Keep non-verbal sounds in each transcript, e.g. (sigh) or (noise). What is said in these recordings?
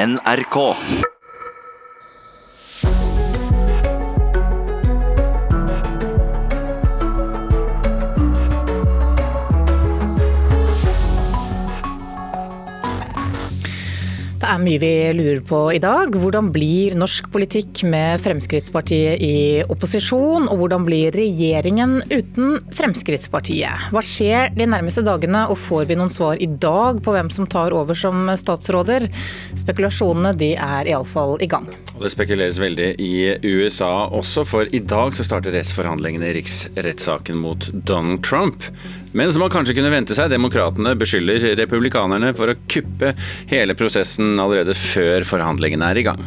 NRK. Er mye vi lurer på i dag. Hvordan blir norsk politikk med Fremskrittspartiet i opposisjon? Og hvordan blir regjeringen uten Fremskrittspartiet? Hva skjer de nærmeste dagene, og får vi noen svar i dag på hvem som tar over som statsråder? Spekulasjonene de er iallfall i gang. Og det spekuleres veldig i USA også, for i dag så starter rettsforhandlingene i riksrettssaken mot Donald Trump. Men som man kanskje kunne vente seg, demokratene beskylder republikanerne for å kuppe hele prosessen allerede før forhandlingene er i gang.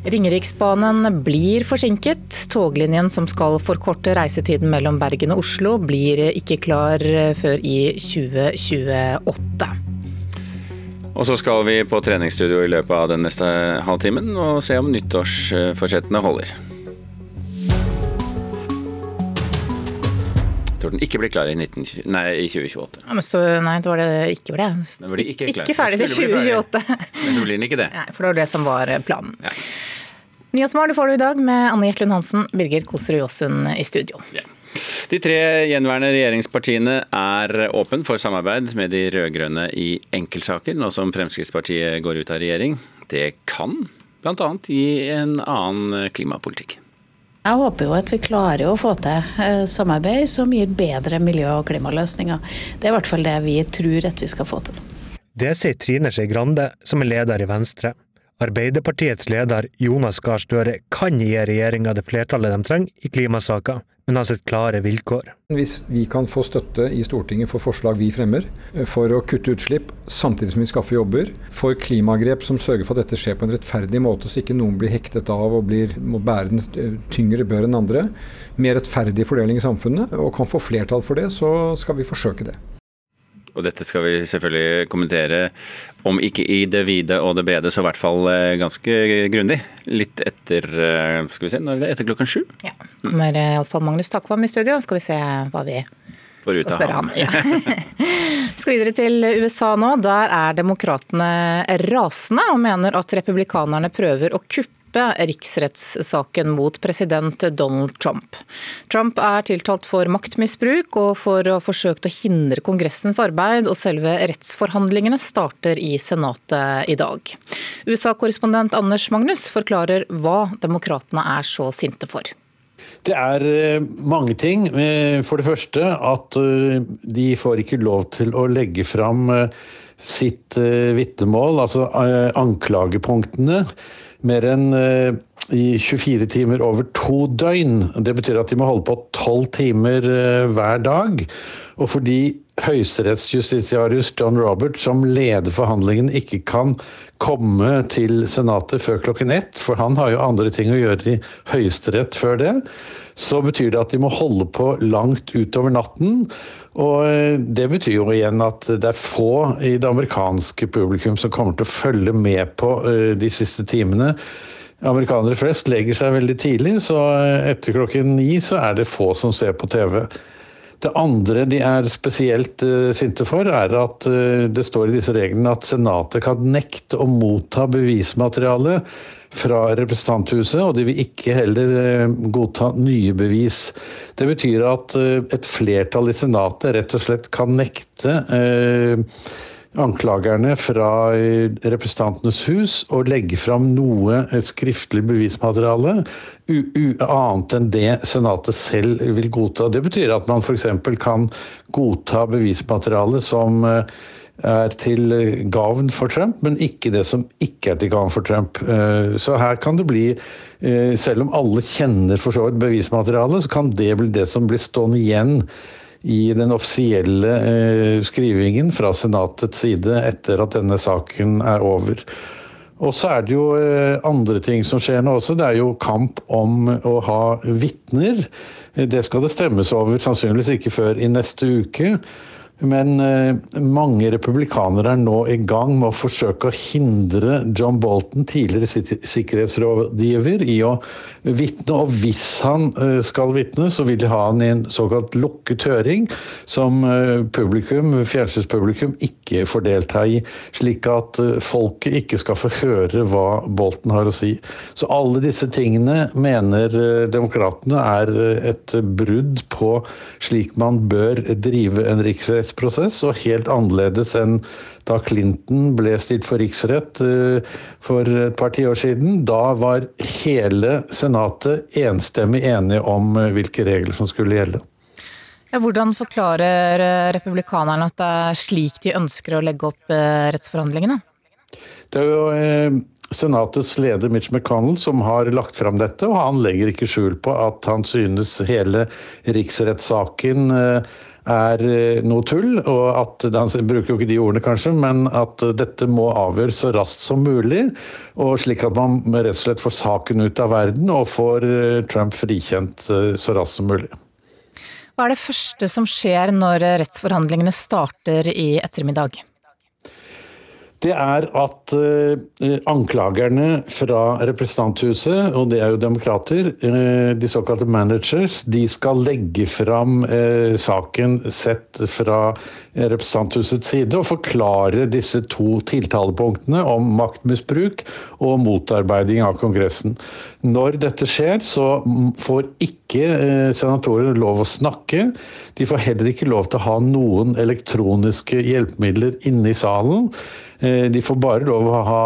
Ringeriksbanen blir forsinket. Toglinjen som skal forkorte reisetiden mellom Bergen og Oslo, blir ikke klar før i 2028. Og så skal vi på treningsstudio i løpet av den neste halvtimen og se om nyttårsforsettene holder. Tror den ikke blir klar i, 19, nei, i 2028. Ja, så, nei, det var det ikke ble. Den ble ikke, ikke ferdig til 2028. Men så blir den ikke det. (laughs) Nei, for det var det som var planen. Ja. Nyhetsmorgen får du i dag med Anne Jetlund Hansen, Birger Koserud Jåsund i studio. Ja. De tre gjenværende regjeringspartiene er åpen for samarbeid med de rød-grønne i enkeltsaker, nå som Fremskrittspartiet går ut av regjering. Det kan bl.a. gi en annen klimapolitikk. Jeg håper jo at vi klarer å få til eh, samarbeid som gir bedre miljø- og klimaløsninger. Det er i hvert fall det vi tror at vi skal få til. Det sier Trine Skei Grande, som er leder i Venstre. Arbeiderpartiets leder Jonas Gahr Støre kan gi regjeringa det flertallet de trenger i klimasaker, men har sett klare vilkår. Hvis vi kan få støtte i Stortinget for forslag vi fremmer, eh, for å kutte utslipp samtidig som vi skaffer jobber, for klimagrep som sørger for at dette skjer på en rettferdig måte, så ikke noen blir hektet av og blir, må bære den eh, tyngre bør enn andre, mer rettferdig fordeling i samfunnet, og kan få flertall for det, så skal vi forsøke det. Og dette skal vi selvfølgelig kommentere, om ikke i det vide og det brede, så i hvert fall eh, ganske grundig. Litt etter eh, skal vi se, når er det? Etter klokken sju? Ja. Kommer iallfall Magnus Takvam i studio, skal vi se hva vi får ut av ham. Ja. vi (laughs) skal videre til USA nå. Der er demokratene rasende og mener at republikanerne prøver å kuppe riksrettssaken mot president Donald Trump. Trump er tiltalt for maktmisbruk og for å ha forsøkt å hindre Kongressens arbeid, og selve rettsforhandlingene starter i Senatet i dag. USA-korrespondent Anders Magnus forklarer hva demokratene er så sinte for. Det er eh, mange ting. Eh, for det første at eh, de får ikke lov til å legge fram sitt vitnemål, altså anklagepunktene mer enn uh, i 24 timer over to døgn. Det betyr at de må holde på tolv timer uh, hver dag. Og fordi høyesterettsjustitiarius John Robert, som leder forhandlingen, ikke kan komme til Senatet før klokken ett, for han har jo andre ting å gjøre i Høyesterett før det, så betyr det at de må holde på langt utover natten. Og eh, Det betyr jo igjen at det er få i det amerikanske publikum som kommer til å følge med på eh, de siste timene. Amerikanere flest legger seg veldig tidlig, så eh, etter klokken ni så er det få som ser på TV. Det andre de er spesielt sinte for, er at det står i disse reglene at Senatet kan nekte å motta bevismateriale fra representanthuset, og de vil ikke heller eh, godta nye bevis. Det betyr at eh, et flertall i Senatet rett og slett kan nekte eh, anklagerne fra Representantenes hus å legge fram noe skriftlig bevismateriale annet enn det Senatet selv vil godta. Det betyr at man f.eks. kan godta bevismateriale som er til gavn for Trump, men ikke det som ikke er til gavn for Trump. Eh, så her kan det bli, eh, selv om alle kjenner for så vidt bevismaterialet, så kan det bli det som blir stående igjen i den offisielle eh, skrivingen fra Senatets side etter at denne saken er over. Og så er det jo andre ting som skjer nå også. Det er jo kamp om å ha vitner. Det skal det stemmes over, sannsynligvis ikke før i neste uke. Men eh, mange republikanere er nå i gang med å forsøke å hindre John Bolton, tidligere sikkerhetsrådgiver, i å vitne. Og hvis han eh, skal vitne, så vil de ha han i en såkalt lukket høring, som eh, publikum, fjernsynspublikum ikke får delta i. Slik at folket ikke skal få høre hva Bolton har å si. Så alle disse tingene mener demokratene er et brudd på slik man bør drive en riksrett rettsprosess, og helt annerledes enn da Clinton ble stilt for riksrett eh, for et par tiår siden. Da var hele Senatet enstemmig enige om eh, hvilke regler som skulle gjelde. Ja, hvordan forklarer eh, republikanerne at det er slik de ønsker å legge opp rettsforhandlingene? Det er jo Senatets leder Mitch McConnell som har lagt fram dette, og han legger ikke skjul på at han synes hele riksrettssaken er eh, noe tull, og at Han bruker jo ikke de ordene, kanskje, men at dette må avgjøres så raskt som mulig. og Slik at man rett og slett får saken ut av verden og får eh, Trump frikjent eh, så raskt som mulig. Hva er det første som skjer når rettsforhandlingene starter i ettermiddag? Det er at uh, anklagerne fra representanthuset, og det er jo demokrater, uh, de såkalte managers, de skal legge fram uh, saken sett fra representanthusets side og forklare disse to tiltalepunktene om maktmisbruk og motarbeiding av Kongressen. Når dette skjer, så får ikke senatorer lov å snakke. De får heller ikke lov til å ha noen elektroniske hjelpemidler inne i salen. Eh, de får bare lov å ha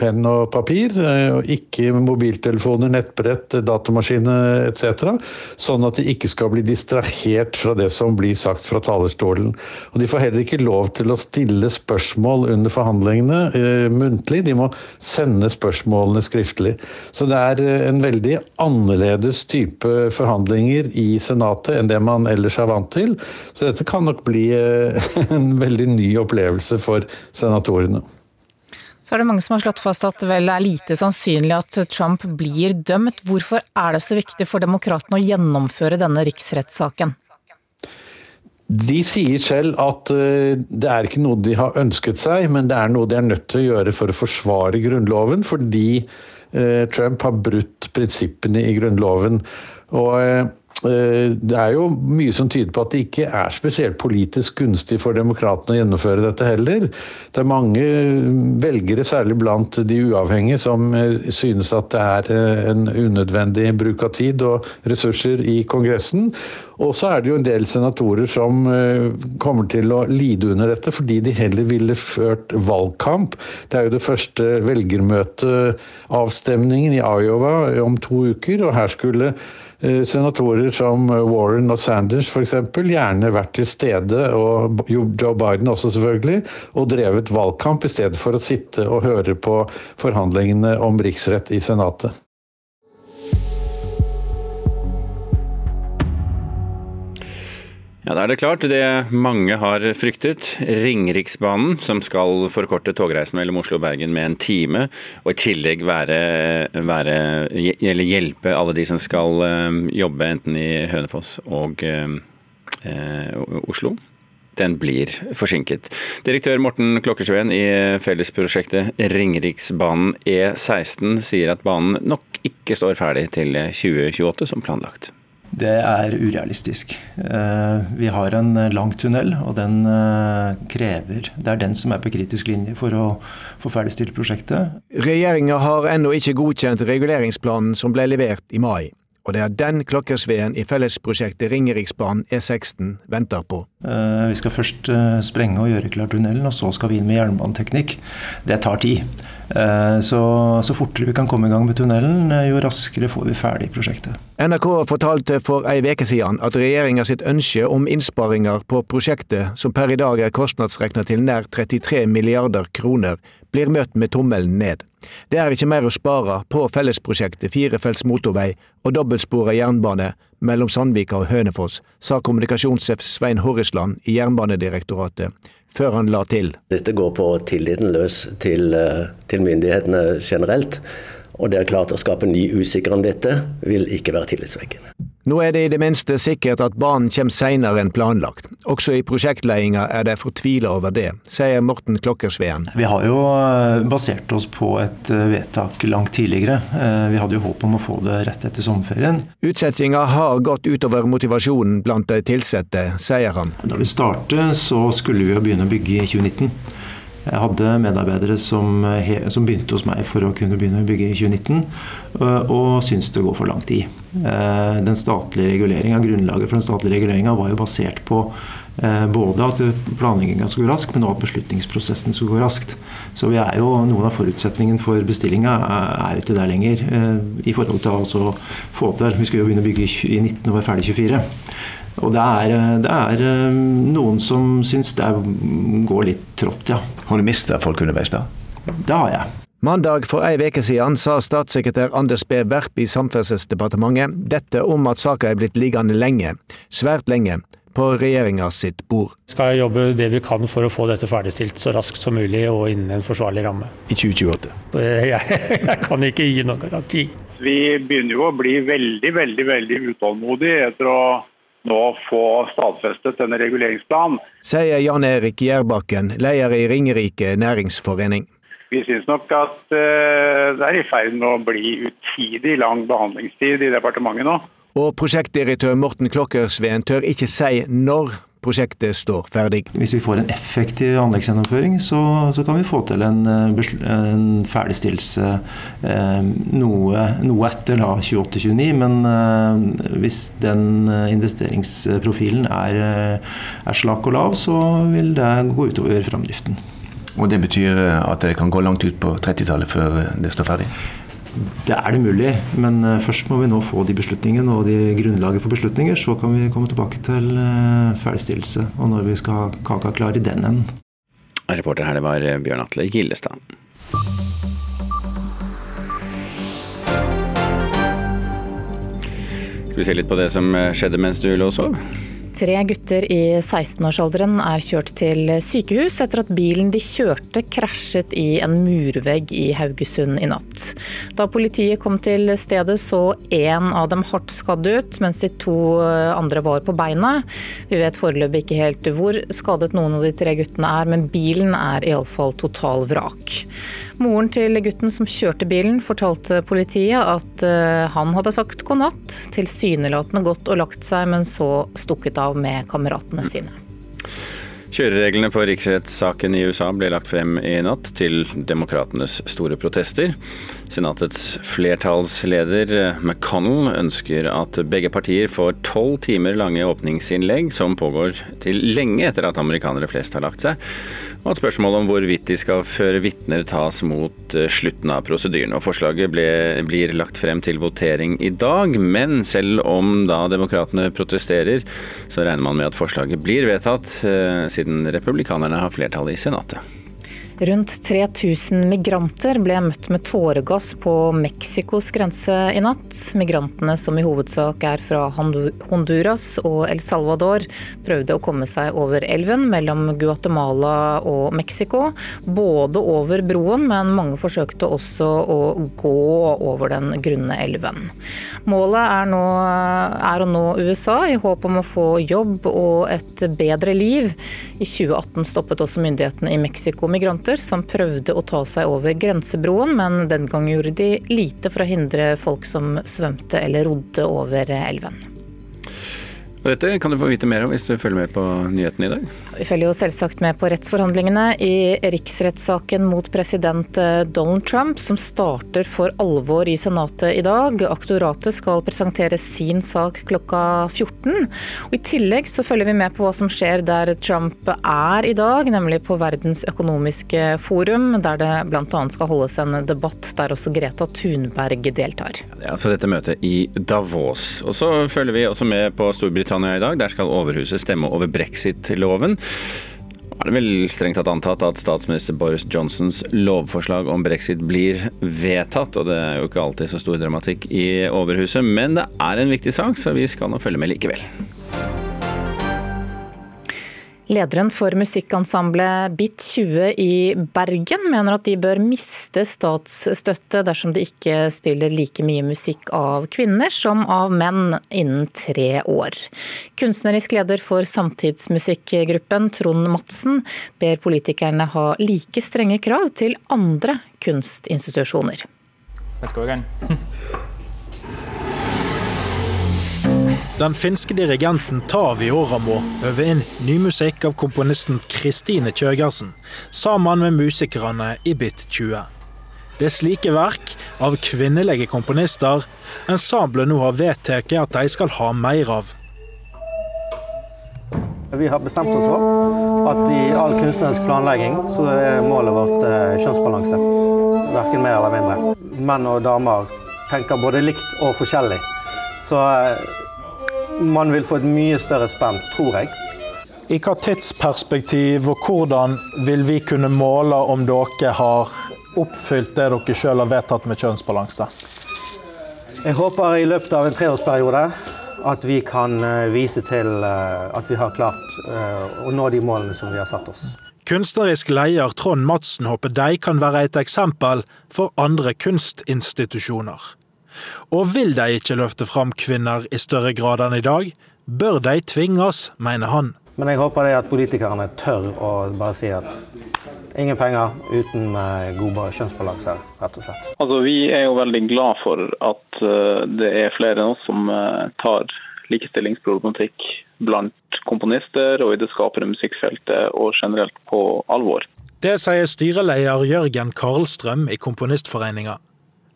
penn og papir, eh, og ikke mobiltelefoner, nettbrett, datamaskiner etc. Sånn at de ikke skal bli distrahert fra det som blir sagt fra talerstolen. Og De får heller ikke lov til å stille spørsmål under forhandlingene eh, muntlig, de må sende spørsmålene skriftlig. Så det er en veldig annerledes type forhandlinger i Senatet enn det man ellers er vant til. Så dette kan nok bli (laughs) en veldig ny opplevelse for senatorene årene. Så er det mange som har slått fast at vel er lite sannsynlig at Trump blir dømt. Hvorfor er det så viktig for demokratene å gjennomføre denne riksrettssaken? De sier selv at eh, det er ikke noe de har ønsket seg, men det er noe de er nødt til å gjøre for å forsvare Grunnloven, fordi eh, Trump har brutt prinsippene i Grunnloven. Og Eh, det er jo mye som tyder på at det ikke er spesielt politisk gunstig for demokratene å gjennomføre dette heller. Det er mange velgere, særlig blant de uavhengige, som eh, synes at det er eh, en unødvendig bruk av tid og ressurser i Kongressen. Og så er det jo en del senatorer som kommer til å lide under dette, fordi de heller ville ført valgkamp. Det er jo det første velgermøteavstemningen i Iowa om to uker, og her skulle Eh, senatorer som Warren og Sanders f.eks. gjerne vært til stede, og Joe Biden også selvfølgelig, og drevet valgkamp i stedet for å sitte og høre på forhandlingene om riksrett i Senatet. Ja, Da er det klart det mange har fryktet. Ringeriksbanen, som skal forkorte togreisen mellom Oslo og Bergen med en time, og i tillegg være, være, hjelpe alle de som skal eh, jobbe enten i Hønefoss og eh, Oslo. Den blir forsinket. Direktør Morten Klokkersveen i fellesprosjektet Ringeriksbanen E16 sier at banen nok ikke står ferdig til 2028 som planlagt det er urealistisk. Eh, vi har en lang tunnel, og den eh, krever Det er den som er på kritisk linje for å få ferdigstilt prosjektet. Regjeringa har ennå ikke godkjent reguleringsplanen som ble levert i mai. Og det er den klokkersveen i fellesprosjektet Ringeriksbanen E16 venter på. Eh, vi skal først sprenge og gjøre klar tunnelen, og så skal vi inn med jernbaneteknikk. Det tar tid. Eh, så, så fortere vi kan komme i gang med tunnelen, eh, jo raskere får vi ferdig prosjektet. NRK fortalte for ei uke siden at regjeringa sitt ønske om innsparinger på prosjektet, som per i dag er kostnadsregna til nær 33 milliarder kroner, blir møtt med tommelen ned. Det er ikke mer å spare på fellesprosjektet firefelts motorvei og dobbeltspora jernbane mellom Sandvika og Hønefoss, sa kommunikasjonssjef Svein Horrisland i Jernbanedirektoratet før han la til. Dette går på tilliten løs til, eh, til myndighetene generelt. Og det er klart å skape ny usikkerhet om dette vil ikke være tillitsvekkende. Nå er det i det minste sikkert at banen kommer seinere enn planlagt. Også i prosjektledelsen er de fortvila over det, sier Morten Klokkersveen. Vi har jo eh, basert oss på et eh, vedtak langt tidligere. Eh, vi hadde jo håp om å få det rett etter sommerferien. Utsettinga har gått utover motivasjonen blant de ansatte, sier han. Da vi startet, så skulle vi jo begynne å bygge i 2019. Jeg hadde medarbeidere som, som, begynte hos meg for å kunne begynne å bygge i 2019, og syntes det går for lang tid. Den statlige reguleringen, Grunnlaget for den statlige reguleringa var jo basert på både at planlegginga skulle gå raskt, men også at beslutningsprosessen skulle gå raskt. Så vi er jo, noen av forutsetningene for bestillinga er jo ikke der lenger. I forhold til å få til Vi skulle jo begynne å bygge i 19 og være ferdig i 24. Og det er, det er, eh, noen som syns det går litt trått, ja. Har du mista folk underveis da? Det har jeg. Mandag for ei uke siden sa statssekretær Anders B. Werp i Samferdselsdepartementet dette om at saka er blitt liggende lenge, svært lenge, på regjeringa sitt bord. Vi skal jobbe det vi kan for å få dette ferdigstilt så raskt som mulig og innen en forsvarlig ramme. I 2028? (laughs) Jeg, jeg kan ikke gi noen garanti. Vi begynner jo å bli veldig, veldig, veldig utålmodige etter å nå få stadfestet denne reguleringsplanen. Sier Jan Erik Gjærbakken, leder i Ringerike næringsforening. Vi syns nok at uh, det er i ferd med å bli utidig lang behandlingstid i departementet nå. Og prosjektdirektør Morten Klokkersveen tør ikke si når prosjektet står ferdig. Hvis vi får en effektiv anleggsgjennomføring, så, så kan vi få til en, eh, en ferdigstillelse eh, noe, noe, etter 28-29. Men eh, hvis den investeringsprofilen er, er slak og lav, så vil det gå utover framdriften. Og Det betyr at det kan gå langt ut på 30-tallet før det står ferdig? Det er det mulig, men eh, først må vi nå få de beslutningene og de grunnlaget for beslutninger. Så kan vi komme tilbake til eh, ferdigstillelse og når vi skal ha kaka klar i den enden. Reporter her det var eh, Bjørn Atle Gillestad. Skal vi se litt på det som skjedde mens du lå og sov? Tre gutter i 16-årsalderen er kjørt til sykehus etter at bilen de kjørte krasjet i en murvegg i Haugesund i natt. Da politiet kom til stedet så én av dem hardt skadd ut, mens de to andre var på beina. Vi vet foreløpig ikke helt hvor skadet noen av de tre guttene er, men bilen er iallfall total vrak. Moren til gutten som kjørte bilen, fortalte politiet at eh, han hadde sagt god natt, tilsynelatende gått og lagt seg, men så stukket av med kameratene sine. Kjørereglene for riksrettssaken i USA ble lagt frem i natt, til demokratenes store protester. Senatets flertallsleder McConnell ønsker at begge partier får tolv timer lange åpningsinnlegg, som pågår til lenge etter at amerikanere flest har lagt seg, og at spørsmålet om hvorvidt de skal føre vitner tas mot eh, slutten av prosedyren. Og Forslaget ble, blir lagt frem til votering i dag, men selv om da demokratene protesterer, så regner man med at forslaget blir vedtatt, eh, siden republikanerne har flertallet i Senatet. Rundt 3000 migranter ble møtt med tåregass på Mexicos grense i natt. Migrantene, som i hovedsak er fra Honduras og El Salvador, prøvde å komme seg over elven mellom Guatemala og Mexico. Både over broen, men mange forsøkte også å gå over den grunne elven. Målet er, nå, er å nå USA i håp om å få jobb og et bedre liv. I 2018 stoppet også myndighetene i Mexico migranter båter som prøvde å ta seg over grensebroen, men den gang gjorde de lite for å hindre folk som svømte eller rodde over elven. Og dette kan du få vite mer om hvis du følger med på nyhetene i dag. Vi følger jo selvsagt med på rettsforhandlingene i riksrettssaken mot president eh, Donald Trump, som starter for alvor i Senatet i dag. Aktoratet skal presentere sin sak klokka 14. Og I tillegg så følger vi med på hva som skjer der Trump er i dag, nemlig på Verdens økonomiske forum, der det bl.a. skal holdes en debatt der også Greta Thunberg deltar. Ja, det er altså dette møtet i Davos. Og så følger vi også med på Storbritannia i dag. Der skal Overhuset stemme over brexit-loven. Er det vel strengt tatt antatt at statsminister Boris Johnsons lovforslag om brexit blir vedtatt, og det er jo ikke alltid så stor dramatikk i Overhuset, men det er en viktig sak, så vi skal nå følge med likevel. Lederen for musikkensemblet Bit20 i Bergen mener at de bør miste statsstøtte dersom de ikke spiller like mye musikk av kvinner som av menn innen tre år. Kunstnerisk leder for samtidsmusikkgruppen, Trond Madsen, ber politikerne ha like strenge krav til andre kunstinstitusjoner. Let's go again. (laughs) Den finske dirigenten Tavi Oramo øver inn ny musikk av komponisten Kristine Kjøgersen, sammen med musikerne i Bit 20. Det er slike verk av kvinnelige komponister ensemblet nå har vedtatt at de skal ha mer av. Vi har bestemt oss for at i all kunstnerisk planlegging så er målet vårt eh, kjønnsbalanse. Verken mer eller mindre. Menn og damer tenker både likt og forskjellig. Så eh, man vil få et mye større spenn, tror jeg. I hva tidsperspektiv og hvordan vil vi kunne måle om dere har oppfylt det dere selv har vedtatt med kjønnsbalanse? Jeg håper i løpet av en treårsperiode at vi kan eh, vise til eh, at vi har klart eh, å nå de målene som vi har satt oss. Kunstnerisk leder Trond Madsen håper de kan være et eksempel for andre kunstinstitusjoner. Og vil de ikke løfte fram kvinner i større grad enn i dag, bør de tvinges, mener han. Men jeg håper det at politikerne tør å bare si at ingen penger uten eh, god kjønnsbalanse, rett og slett. Altså, vi er jo veldig glad for at eh, det er flere enn oss som eh, tar likestillingsproblematikk blant komponister og i det skapende musikkfeltet og generelt på alvor. Det sier styreleder Jørgen Karlstrøm i Komponistforeninga.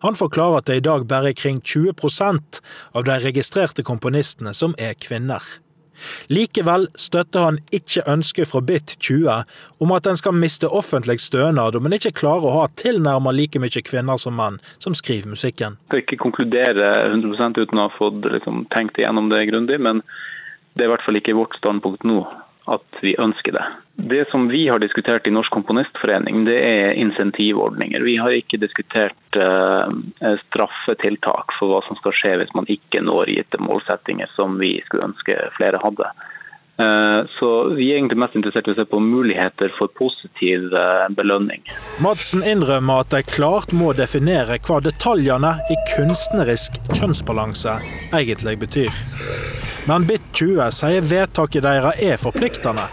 Han forklarer at det i dag bare er kring 20% av de registrerte komponistene som er kvinner. Likevel støtter han ikke ønsket fra Bit20 om at en skal miste offentlig stønad om en ikke klarer å ha tilnærmet like mye kvinner som menn som skriver musikken. Jeg skal ikke konkludere 100% uten å ha fått liksom, tenkt igjennom det grundig, men det er i hvert fall ikke vårt standpunkt nå at vi ønsker det. Det som vi har diskutert i Norsk Komponistforening, det er insentivordninger. Vi har ikke diskutert uh, straffetiltak for hva som skal skje hvis man ikke når gitte målsettinger som vi skulle ønske flere hadde. Uh, så Vi er egentlig mest interessert i å se på muligheter for positiv uh, belønning. Madsen innrømmer at de klart må definere hva detaljene i kunstnerisk kjønnsbalanse egentlig betyr. Men Bit20 sier vedtaket deres er forpliktende,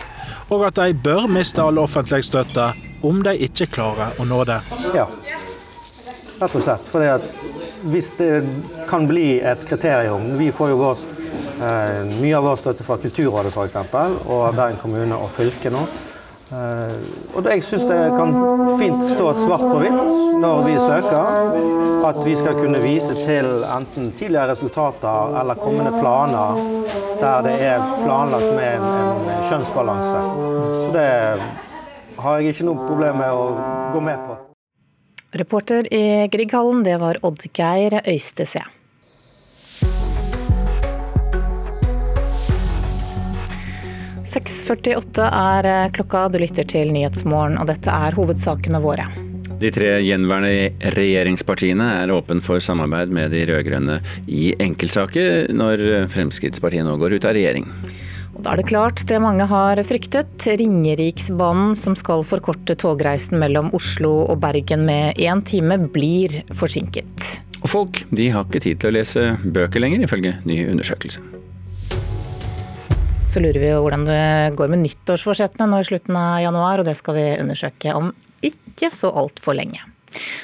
og at de bør miste all offentlig støtte om de ikke klarer å nå det. Ja, rett og slett. For hvis det kan bli et kriterium Vi får jo vår, eh, mye av vår støtte fra Kulturrådet f.eks., og Bergen kommune og fylket nå. Eh, og jeg syns det kan fint stå svart på hvitt når vi søker, at vi skal kunne vise til enten tidligere resultater eller kommende planer der det er planlagt med en, en kjønnsbalanse. Så det har jeg ikke noe problem med å gå med på. Reporter i Grieghallen, det var Oddgeir Øystese. 6.48 er eh, klokka, du lytter til Nyhetsmorgen, og dette er hovedsakene våre. De tre gjenværende regjeringspartiene er åpen for samarbeid med de rød-grønne i enkeltsaker, når Fremskrittspartiet nå går ut av regjering. Og da er det klart det mange har fryktet. Ringeriksbanen, som skal forkorte togreisen mellom Oslo og Bergen med én time, blir forsinket. Og folk de har ikke tid til å lese bøker lenger, ifølge ny undersøkelse. Så lurer vi jo hvordan det går med nyttårsforsettene nå i slutten av januar, og det skal vi undersøke om ikke så altfor lenge.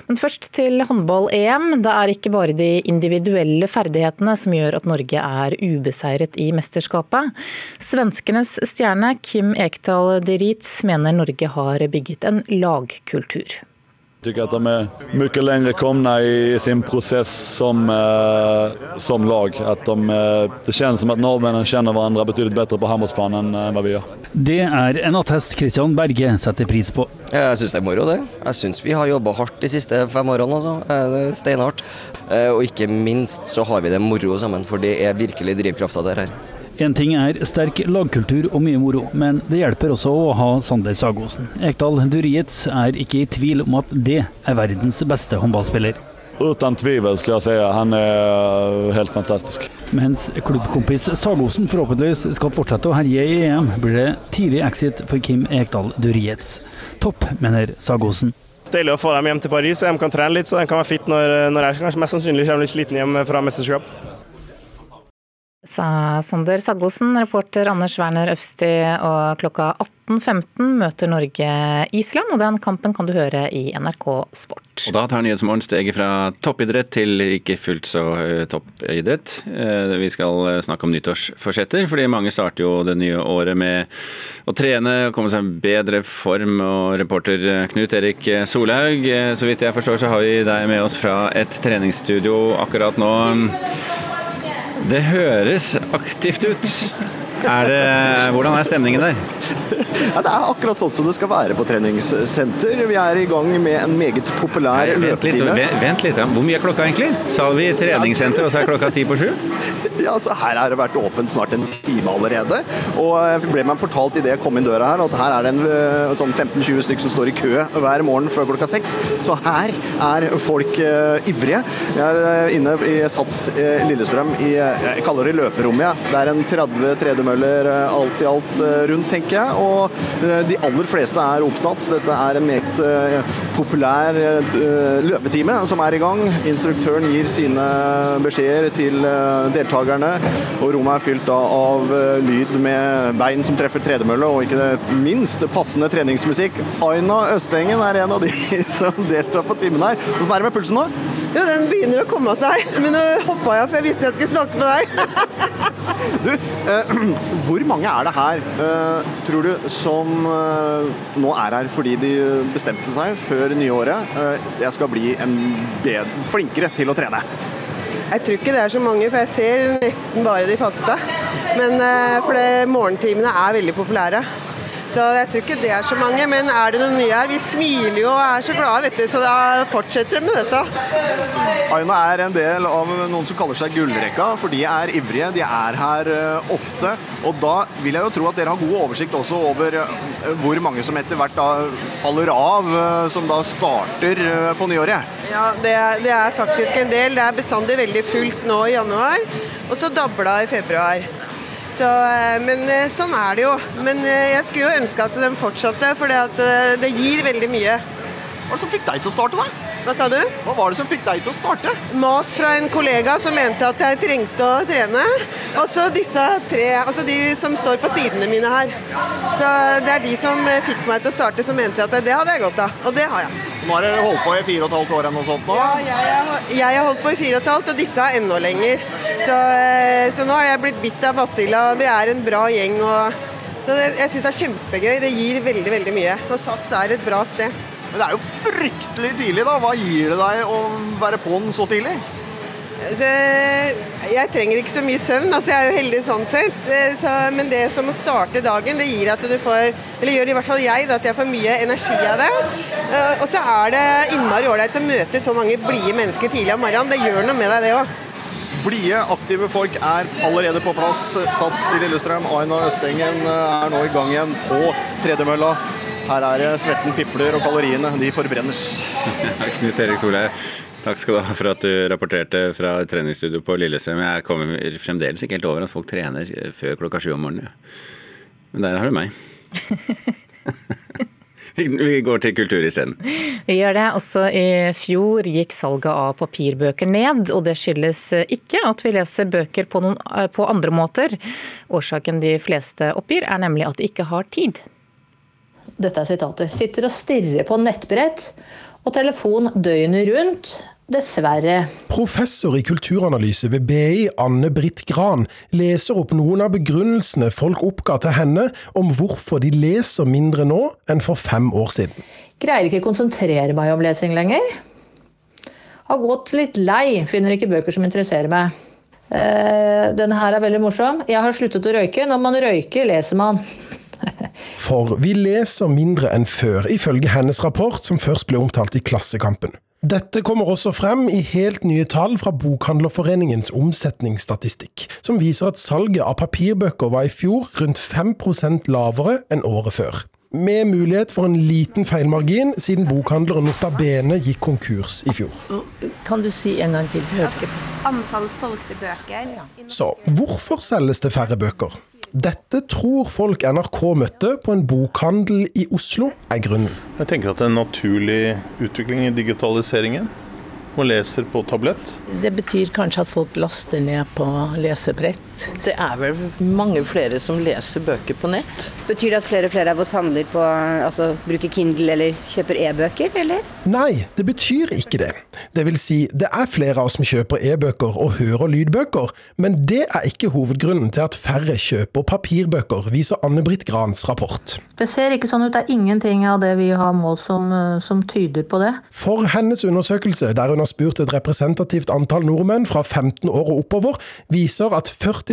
Men først til håndball-EM. Det er ikke bare de individuelle ferdighetene som gjør at Norge er ubeseiret i mesterskapet. Svenskenes stjerne Kim Ekdal de Rietz mener Norge har bygget en lagkultur tycker att de är mycket längre komna i sin process som, eh, som lag. Att de, eh, det känns som att norrmännen känner varandra betydligt bättre på handbollsplanen än vad vi gjør. Det er en attest Christian Berge setter pris på. Jeg syns det er moro, det. Jeg syns vi har jobba hardt de siste fem årene. Altså. Det er steinhardt. Eh, og ikke minst så har vi det moro sammen, for det er virkelig drivkrafta der her. En ting er sterk lagkultur og mye moro, men det hjelper også å ha Sander Sagosen. Ekdal Durietz er ikke i tvil om at det er verdens beste håndballspiller. Uten tvivel, skulle jeg si. Han er helt fantastisk. Mens klubbkompis Sagosen forhåpentligvis skal fortsette å herje i EM, blir det tidlig exit for Kim Ekdal Durietz. Topp, mener Sagosen. Deilig å få dem hjem til Paris, så de kan trene litt så de kan være fit når, når jeg kanskje mest sannsynlig kommer litt sliten hjem fra mesterskap sa Sander Saggosen. Reporter Anders Werner Øvsti. Og klokka 18.15 møter Norge Island, og den kampen kan du høre i NRK Sport. Og Da tar Nyhetsmorgen steget fra toppidrett til ikke fullt så toppidrett. Eh, vi skal eh, snakke om nyttårsforsetter, fordi mange starter jo det nye året med å trene komme seg i bedre form. Og reporter Knut Erik Solhaug, eh, så vidt jeg forstår så har vi deg med oss fra et treningsstudio akkurat nå. Det høres aktivt ut. Er det, hvordan er stemningen der? Ja, det er akkurat sånn som det skal være på treningssenter. Vi er i gang med en meget populær løpetime. Vent, vent litt, Hvor mye er klokka egentlig? Sa vi treningssenter, og så er klokka ti på sju? (laughs) Ja, altså Her har det vært åpent snart en time allerede. Og jeg ble meg fortalt idet jeg kom inn døra her, at her er det en eh, sånn 15-20 stykker som står i kø hver morgen før klokka seks. Så her er folk uh, ivrige. Jeg er inne i Sats uh, Lillestrøm i jeg kaller det løperommet. Ja. Det er en 30 tredemøller alt i alt rundt, tenker jeg. Og de aller fleste er opptatt. Dette er en meget populær løpetime som er i gang. Instruktøren gir sine beskjeder til deltakerne. Og rommet er fylt av eh, lyd med bein som treffer tredemølle, og ikke minst passende treningsmusikk. Aina Østengen er en av de (laughs) som deltar på timen her. Åssen er det med pulsen nå? Jo, den begynner å komme seg. Men nå hoppa jeg, for jeg visste jeg skulle snakke med deg. (laughs) du, eh, (clears throat) hvor mange er det her, eh, tror du, som eh, nå er her fordi de bestemte seg før nyåret eh, jeg skal bli flinkere til å trene? Jeg tror ikke det er så mange, for jeg ser nesten bare de faste. Men eh, for det, morgentimene er veldig populære. Så jeg tror ikke det er så mange, men er det noe nye her? Vi smiler jo og er så glade, vet du, så da fortsetter de med dette. Aina er en del av noen som kaller seg Gullrekka, for de er ivrige. De er her uh, ofte. Og da vil jeg jo tro at dere har god oversikt også over uh, hvor mange som etter hvert da faller av, uh, som da starter på nyåret. Ja, det er, det er faktisk en del. Det er bestandig veldig fullt nå i januar, og så dabla i februar. Så, eh, men eh, sånn er det jo. Men eh, jeg skulle jo ønske at de fortsatte, for det gir veldig mye. Hva var det som fikk deg til å starte, da? Hva sa du? Hva var det som fikk deg til å starte? Mas fra en kollega som mente at jeg trengte å trene. Og så disse tre, altså de som står på sidene mine her. Så det er de som fikk meg til å starte, som mente at det hadde jeg godt av. Og det har jeg. Nå har dere holdt på i fire og et halvt år eller noe sånt nå? Ja, jeg, jeg, har holdt på i fire og et halvt, og disse er enda lenger. Så, eh, så nå har jeg blitt bitt av Basilla. Vi er en bra gjeng. og så Jeg syns det er kjempegøy. Det gir veldig, veldig mye. Og Sats er et bra sted. Men det er jo fryktelig tidlig, da. Hva gir det deg å være på'n så tidlig? Jeg trenger ikke så mye søvn, altså jeg er jo heldig sånn sett. Eh, så, men det som å starte dagen, det gir at du får Eller gjør i hvert fall jeg, da, at jeg får mye energi av det. Eh, og så er det innmari ålreit å møte så mange blide mennesker tidlig om morgenen. Det gjør noe med deg, det òg. Blide, aktive folk er allerede på plass. Sats i Lillestrøm. Aina Østengen er nå i gang igjen på tredemølla. Her er det svetten pipler og kaloriene de forbrennes. (laughs) Knut Erik Solheim, Takk skal du ha for at du rapporterte fra treningsstudio på Lillestrøm. Jeg kommer fremdeles ikke helt over at folk trener før klokka sju om morgenen. Men der har du meg. (laughs) Vi går til kultur isteden. Vi gjør det. Også i fjor gikk salget av papirbøker ned, og det skyldes ikke at vi leser bøker på, noen, på andre måter. Årsaken de fleste oppgir er nemlig at de ikke har tid. Dette er sitatet. Sitter og stirrer på nettbrett og telefon døgnet rundt. Dessverre. Professor i kulturanalyse ved BI, Anne Britt Gran, leser opp noen av begrunnelsene folk oppga til henne om hvorfor de leser mindre nå enn for fem år siden. Greier ikke konsentrere meg om lesing lenger. Har gått litt lei, finner ikke bøker som interesserer meg. Eh, denne her er veldig morsom. Jeg har sluttet å røyke. Når man røyker, leser man. (laughs) For vi leser mindre enn før, ifølge hennes rapport, som først ble omtalt i Klassekampen. Dette kommer også frem i helt nye tall fra Bokhandlerforeningens omsetningsstatistikk, som viser at salget av papirbøker var i fjor rundt 5% lavere enn året før. Med mulighet for en liten feilmargin, siden bokhandleren Nota Bene gikk konkurs i fjor. Kan du si en gang til? Antall solgte bøker. Så hvorfor selges det færre bøker? Dette tror folk NRK møtte på en bokhandel i Oslo, er grunnen. Jeg tenker at det er en naturlig utvikling i digitaliseringen og leser på tablett. Det betyr kanskje at folk laster ned på lesebrett. Det er vel mange flere som leser bøker på nett. Betyr det at flere og flere av oss handler på, altså bruker Kindle eller kjøper e-bøker, eller? Nei, det betyr ikke det. Det vil si, det er flere av oss som kjøper e-bøker og hører lydbøker, men det er ikke hovedgrunnen til at færre kjøper papirbøker, viser Anne-Britt Grans rapport. Det ser ikke sånn ut. Det er ingenting av det vi har målt som, som tyder på det. For hennes undersøkelse, der hun har spurt et representativt antall nordmenn fra 15 år og oppover, viser at 40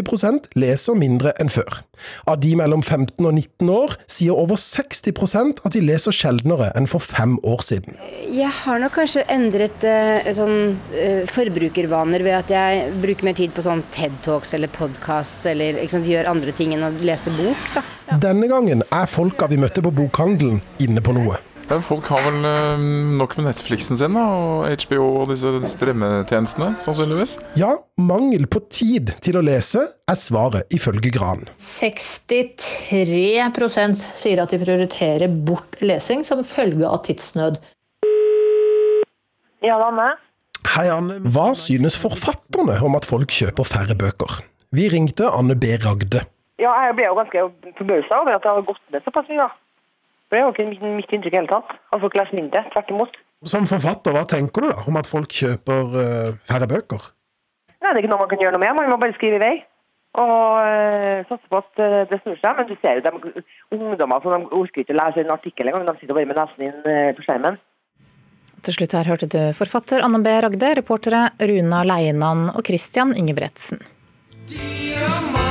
leser mindre enn før. Av de mellom 15 og 19 år sier over 60% at de leser sjeldnere enn for fem år siden. Jeg har nok kanskje endret uh, sånn, uh, forbrukervaner ved at jeg bruker mer tid på sånn TED Talks eller podcasts eller sant, gjør andre ting enn å lese bok. Da. Denne gangen er folka vi møtte på bokhandelen inne på noe. Ja, folk har vel øh, nok med Netflixen sin da, og HBO og disse strømmetjenestene, sannsynligvis. Ja, mangel på tid til å lese er svaret, ifølge Gran. 63% sier at de prioriterer bort lesing som følge av tidsnød. Ja, Anne. Hei, Anne. Hva synes forfatterne om at folk kjøper færre bøker? Vi ringte Anne B. Ragde. Ja, jeg ble jo ganske forbausa over at det har gått ned såpass mye. da. Det er ikke mitt inntrykk i hele tatt. At folk leser mindre. Tvert imot. Som forfatter, hva tenker du da om at folk kjøper uh, færre bøker? Nei, Det er ikke noe man kan gjøre noe med. Man må bare skrive i vei. Og uh, satse på at uh, det snur seg. Men du ser jo de ungdommer som de orker ikke å lese en artikkel engang. De sitter bare med nesen inn på skjermen. Til slutt her hørte du forfatter Anne B. Ragde, reportere Runa Leinan og Christian Ingebretsen. Diamanter,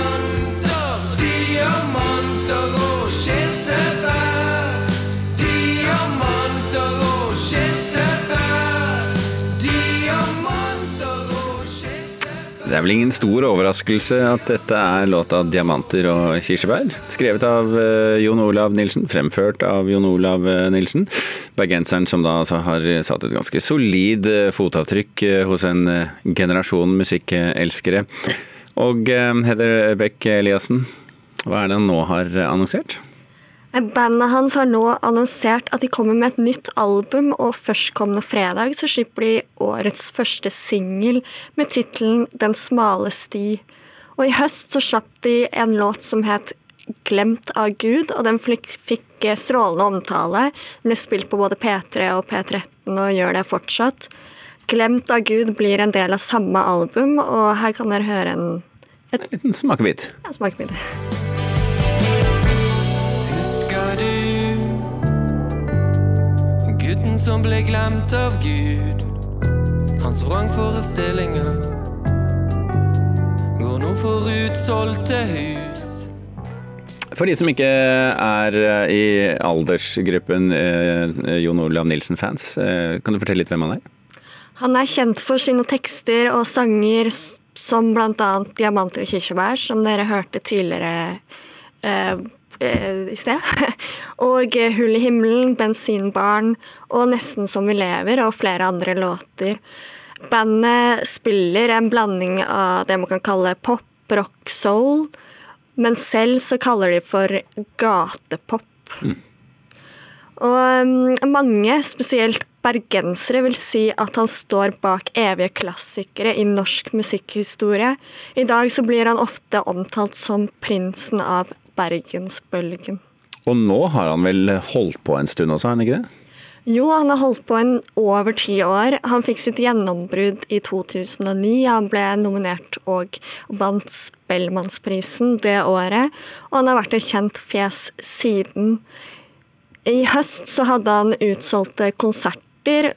Det er vel ingen stor overraskelse at dette er låta 'Diamanter og kirsebær'. Skrevet av eh, Jon Olav Nilsen, fremført av Jon Olav eh, Nilsen. Bergenseren som da altså har satt et ganske solid eh, fotavtrykk hos en generasjon musikkelskere. Og Heder Beck Eliassen, hva er det han nå har annonsert? Bandet hans har nå annonsert at de kommer med et nytt album, og førstkommende fredag så slipper de årets første singel med tittelen 'Den smale sti'. Og i høst så slapp de en låt som het 'Glemt av Gud', og den fikk strålende omtale. Den ble spilt på både P3 og P13 og gjør det fortsatt. 'Glemt av Gud' blir en del av samme album, og her kan dere høre en et, En liten smakebit. Ja, smakebit. Gutten som ble glemt av Gud? Hans vrangforestillinger går nå for utsolgte hus. For de som ikke er eh, i aldersgruppen eh, Jon Olav Nilsen-fans, eh, kan du fortelle litt hvem han er? Han er kjent for sine tekster og sanger som bl.a. 'Diamanter og kirsebær', som dere hørte tidligere eh, i sted. (laughs) Og 'Hull i himmelen', 'Bensinbarn' og 'Nesten som vi lever' og flere andre låter. Bandet spiller en blanding av det man kan kalle pop, rock, soul, men selv så kaller de for gatepop. Mm. Og um, mange, spesielt bergensere, vil si at han står bak evige klassikere i norsk musikkhistorie. I dag så blir han ofte omtalt som prinsen av bergensbølgen. Og nå har han vel holdt på en stund også, har han ikke det? Jo, han har holdt på en over ti år. Han fikk sitt gjennombrudd i 2009. Han ble nominert og vant Spellemannsprisen det året. Og han har vært et kjent fjes siden. I høst så hadde han utsolgte konserter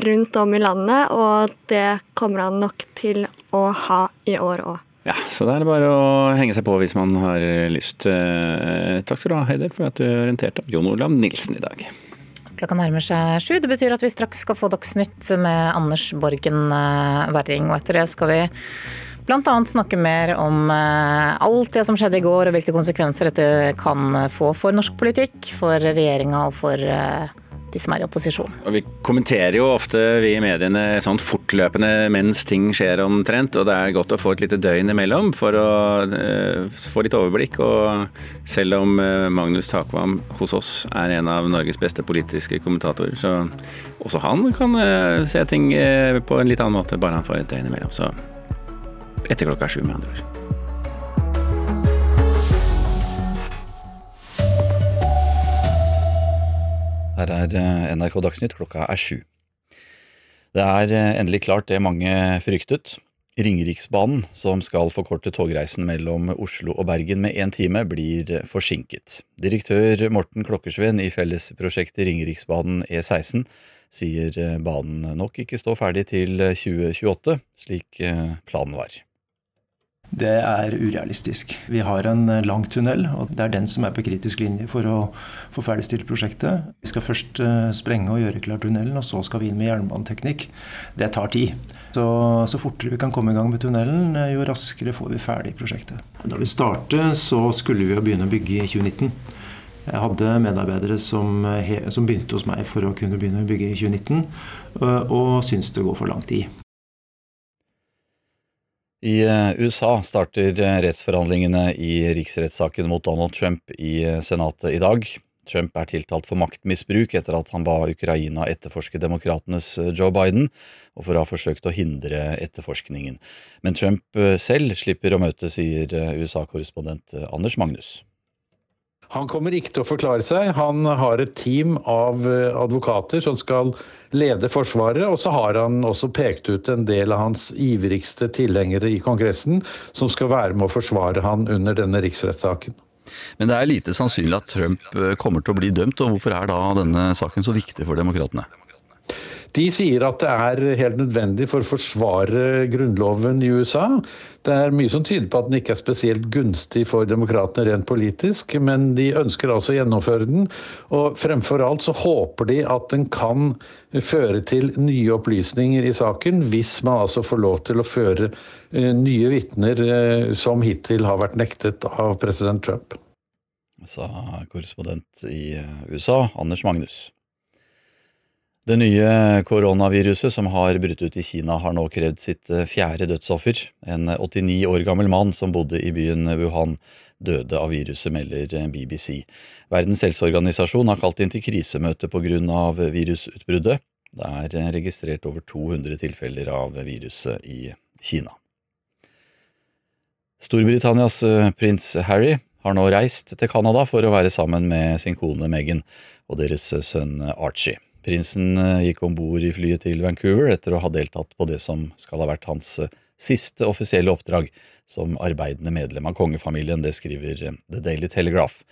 rundt om i landet, og det kommer han nok til å ha i år òg. Ja, så da er det bare å henge seg på hvis man har lyst. Takk skal du ha, Heider, for at du orienterte Jon Olav Nilsen i dag. Klokka nærmer seg sju. Det betyr at vi straks skal få Dagsnytt med Anders Borgen Werring. Og etter det skal vi bl.a. snakke mer om alt det som skjedde i går, og hvilke konsekvenser dette kan få for norsk politikk, for regjeringa og for de som er i opposisjon. Og Vi kommenterer jo ofte vi i mediene sånn fortløpende mens ting skjer omtrent, og det er godt å få et lite døgn imellom for å uh, få litt overblikk. Og selv om uh, Magnus Takvam hos oss er en av Norges beste politiske kommentatorer, så også han kan uh, se ting på en litt annen måte, bare han får et døgn imellom. Så etter klokka sju, med andre ord. Her er eh, NRK Dagsnytt, klokka er sju. Det er eh, endelig klart det mange fryktet. Ringeriksbanen, som skal forkorte togreisen mellom Oslo og Bergen med én time, blir forsinket. Direktør Morten Klokkersveen i fellesprosjektet Ringeriksbanen E16 sier eh, banen nok ikke står ferdig til 2028, slik planen var det er urealistisk. Vi har en eh, lang tunnel, og det er den som er på kritisk linje for å få ferdigstilt prosjektet. Vi skal først eh, sprenge og gjøre klar tunnelen, og så skal vi inn med jernbaneteknikk. Det tar tid. Så, så fortere vi kan komme i gang med tunnelen, eh, jo raskere får vi ferdig prosjektet. Når vi startet, så skulle vi jo begynne å bygge i 2019. Jeg hadde medarbeidere som, som begynte hos meg for å kunne begynne å bygge i 2019, og syns det går for lang tid. I eh, USA starter eh, rettsforhandlingene i riksrettssaken mot Donald Trump i eh, Senatet i dag. Trump er tiltalt for maktmisbruk etter at han ba Ukraina etterforske demokratenes Joe Biden, og for å ha forsøkt å hindre etterforskningen. Men Trump selv slipper å møte, sier USA-korrespondent Anders Magnus. Han kommer ikke til å forklare seg. Han har et team av eh, advokater som skal lede Forsvaret, og så har han også pekt ut en del av hans ivrigste tilhengere i Kongressen som skal være med å forsvare han under denne riksrettssaken. Men det er lite sannsynlig at Trump eh, kommer til å bli dømt, og hvorfor er da denne saken så viktig for demokratene? De sier at det er helt nødvendig for å forsvare grunnloven i USA. Det er mye som tyder på at den ikke er spesielt gunstig for demokratene rent politisk, men de ønsker altså å gjennomføre den. Og fremfor alt så håper de at den kan føre til nye opplysninger i saken, hvis man altså får lov til å føre eh, nye vitner eh, som hittil har vært nektet av president Trump. Sa korrespondent i USA, Anders Magnus. Det nye koronaviruset som har brutt ut i Kina, har nå krevd sitt eh, fjerde dødsoffer. En 89 år gammel mann som bodde i byen Wuhan, døde av viruset, melder BBC. Verdens helseorganisasjon har kalt inn til krisemøte pga. virusutbruddet. Det er registrert over 200 tilfeller av viruset i Kina. Storbritannias eh, prins Harry har nå reist til Canada for å være sammen med sin kone Meghan og deres sønn Archie. Prinsen eh, gikk om bord i flyet til Vancouver etter å ha deltatt på det som skal ha vært hans eh, siste offisielle oppdrag som arbeidende medlem av kongefamilien. Det skriver eh, The Daily Telegraph.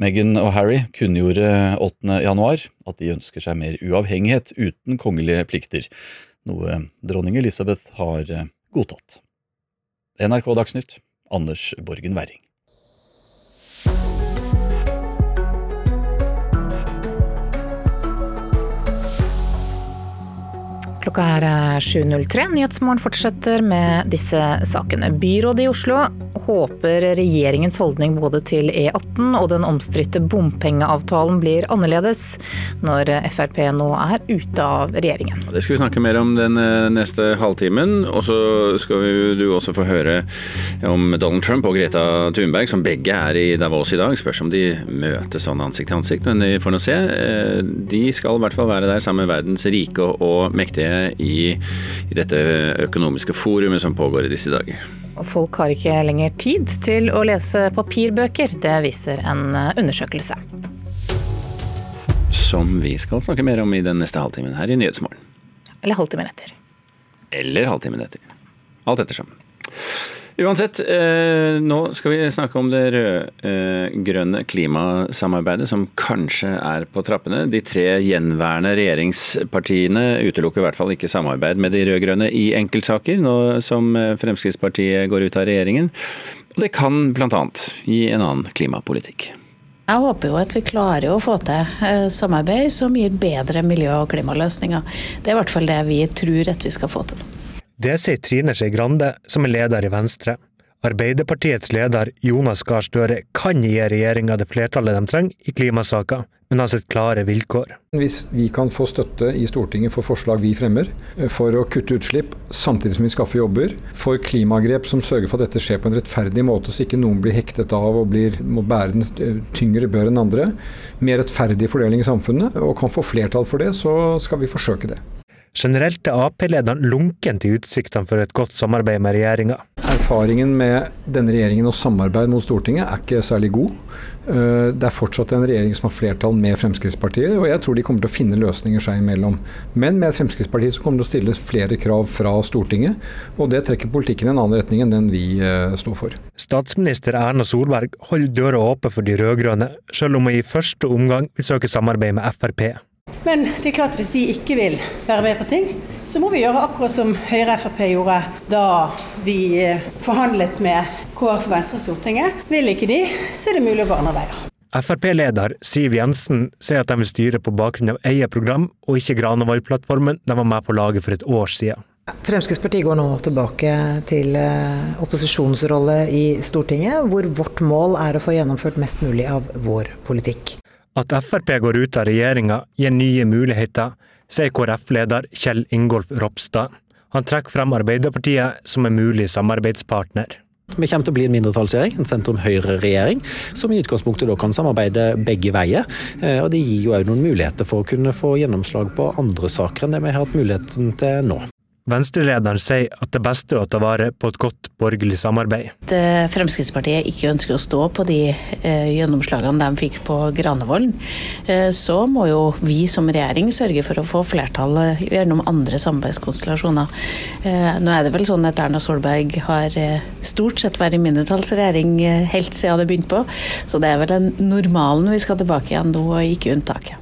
Meghan og Harry kunngjorde 8. januar at de ønsker seg mer uavhengighet uten kongelige plikter, noe dronning Elisabeth har godtatt. NRK Dagsnytt, Anders Borgen Werring. Klokka er 7.03. Nyhetsmorgen fortsetter med disse sakene. Byrådet i Oslo håper regjeringens holdning både til E18 og den omstridte bompengeavtalen blir annerledes når Frp nå er ute av regjeringen. Det skal vi snakke mer om den eh, neste halvtimen. Og så skal du også få høre om Donald Trump og Greta Thunberg, som begge er i Davos i dag. Spørs om de møtes sånn ansikt til ansikt, men vi får nå se. Eh, de skal i hvert fall være der sammen med verdens rike og mektige i, i dette økonomiske forumet som pågår i disse dager. Og folk har ikke lenger tid til å lese papirbøker, det viser en undersøkelse. Som vi skal snakke mer om i den neste halvtimen her i Nyhetsmorgen. Eller halvtimen etter. Eller halvtimen etter. Alt ettersom. Uansett, eh, nå skal vi snakke om det rød-grønne klimasamarbeidet som kanskje er på trappene. De tre gjenværende regjeringspartiene utelukker i hvert fall ikke samarbeid med de rød-grønne i enkeltsaker, nå som Fremskrittspartiet går ut av regjeringen. Og det kan bl.a. gi en annen klimapolitikk. Jeg håper jo at vi klarer å få til eh, samarbeid som gir bedre miljø- og klimaløsninger. Det er i hvert fall det vi tror at vi skal få til. Det sier Trine Skei Grande, som er leder i Venstre. Arbeiderpartiets leder Jonas Gahr Støre kan gi regjeringa det flertallet de trenger i klimasaka, men har sett klare vilkår. Hvis vi kan få støtte i Stortinget for forslag vi fremmer, for å kutte utslipp samtidig som vi skaffer jobber, for klimagrep som sørger for at dette skjer på en rettferdig måte, så ikke noen blir hektet av og blir, må bære den eh, tyngre bør enn andre, mer rettferdig fordeling i samfunnet, og kan få flertall for det, så skal vi forsøke det. Generelt er Ap-lederen lunken til utsiktene for et godt samarbeid med regjeringa. Erfaringen med denne regjeringen og samarbeid mot Stortinget er ikke særlig god. Eh, det er fortsatt en regjering som har flertall med Fremskrittspartiet, og jeg tror de kommer til å finne løsninger seg imellom. Men med Fremskrittspartiet så kommer det til å stilles flere krav fra Stortinget, og det trekker politikken i en annen retning enn den vi eh, står for. Statsminister Erna Solberg holder døra åpen for de rød-grønne, selv om hun i første omgang vil søke samarbeid med Frp. Men det er klart hvis de ikke vil være med på ting, så må vi gjøre akkurat som Høyre og Frp gjorde da vi eh, forhandlet med KrF og Venstre i Stortinget. Vil ikke de, så er det mulig å gå andre veier. Frp-leder Siv Jensen sier at de vil styre på bakgrunn av eget program, og ikke Granavolden-plattformen de var med på laget for et år siden. Fremskrittspartiet går nå tilbake til eh, opposisjonsrolle i Stortinget, hvor vårt mål er å få gjennomført mest mulig av vår politikk. At Frp går ut av regjeringa gir nye muligheter, sier KrF-leder Kjell Ingolf Ropstad. Han trekker frem Arbeiderpartiet som en mulig samarbeidspartner. Vi kommer til å bli en mindretallsregjering, en sentrum-høyre-regjering, som i utgangspunktet da kan samarbeide begge veier. Eh, og Det gir jo òg noen muligheter for å kunne få gjennomslag på andre saker enn det vi har hatt muligheten til nå. Venstrelederen sier at det beste er å ta vare på et godt borgerlig samarbeid. At Fremskrittspartiet ikke ønsker å stå på de eh, gjennomslagene de fikk på Granevolden, eh, så må jo vi som regjering sørge for å få flertall eh, gjennom andre samarbeidskonstellasjoner. Eh, nå er det vel sånn at Erna Solberg har eh, stort sett vært i mindretallsregjering eh, helt siden det begynte på, så det er vel den normalen vi skal tilbake igjen nå, og ikke unntaket.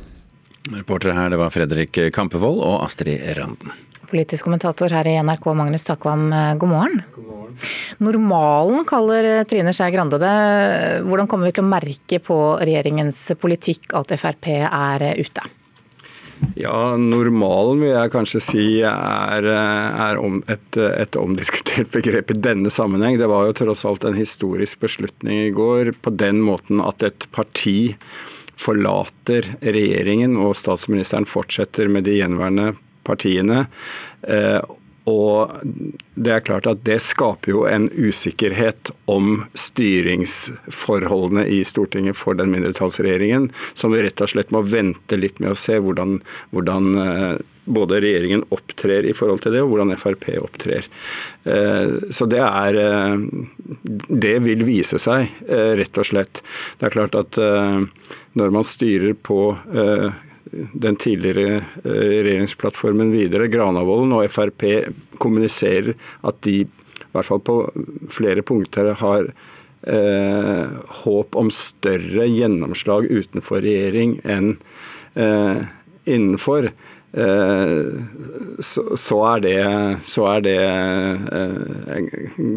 Reportere her det var Fredrik Kampevold og Astrid Randen. Politisk kommentator her i NRK, Magnus Takvam, god morgen. Normalen kaller Trine Skei Grande det. Hvordan kommer vi til å merke på regjeringens politikk at Frp er ute? Ja, Normalen vil jeg kanskje si er, er om et, et, omdiskutert begrep i denne sammenheng. Det var jo tross alt en historisk beslutning i går på den måten at et parti forlater regjeringen og statsministeren fortsetter med de gjenværende partiene. Eh, og det er klart at det skaper jo en usikkerhet om styringsforholdene i Stortinget for den mindretallsregjeringen, som vi rett og slett må vente litt med å se hvordan, hvordan eh, både regjeringen opptrer i forhold til det, og hvordan Frp opptrer. Eh, så det er Det vil vise seg, rett og slett. Det er klart at når man styrer på den tidligere eh, regjeringsplattformen videre. Granavolden og Frp kommuniserer at de i hvert fall på flere punkter har eh, håp om større gjennomslag utenfor regjering enn eh, innenfor. Eh, så, så, er det, så er det eh,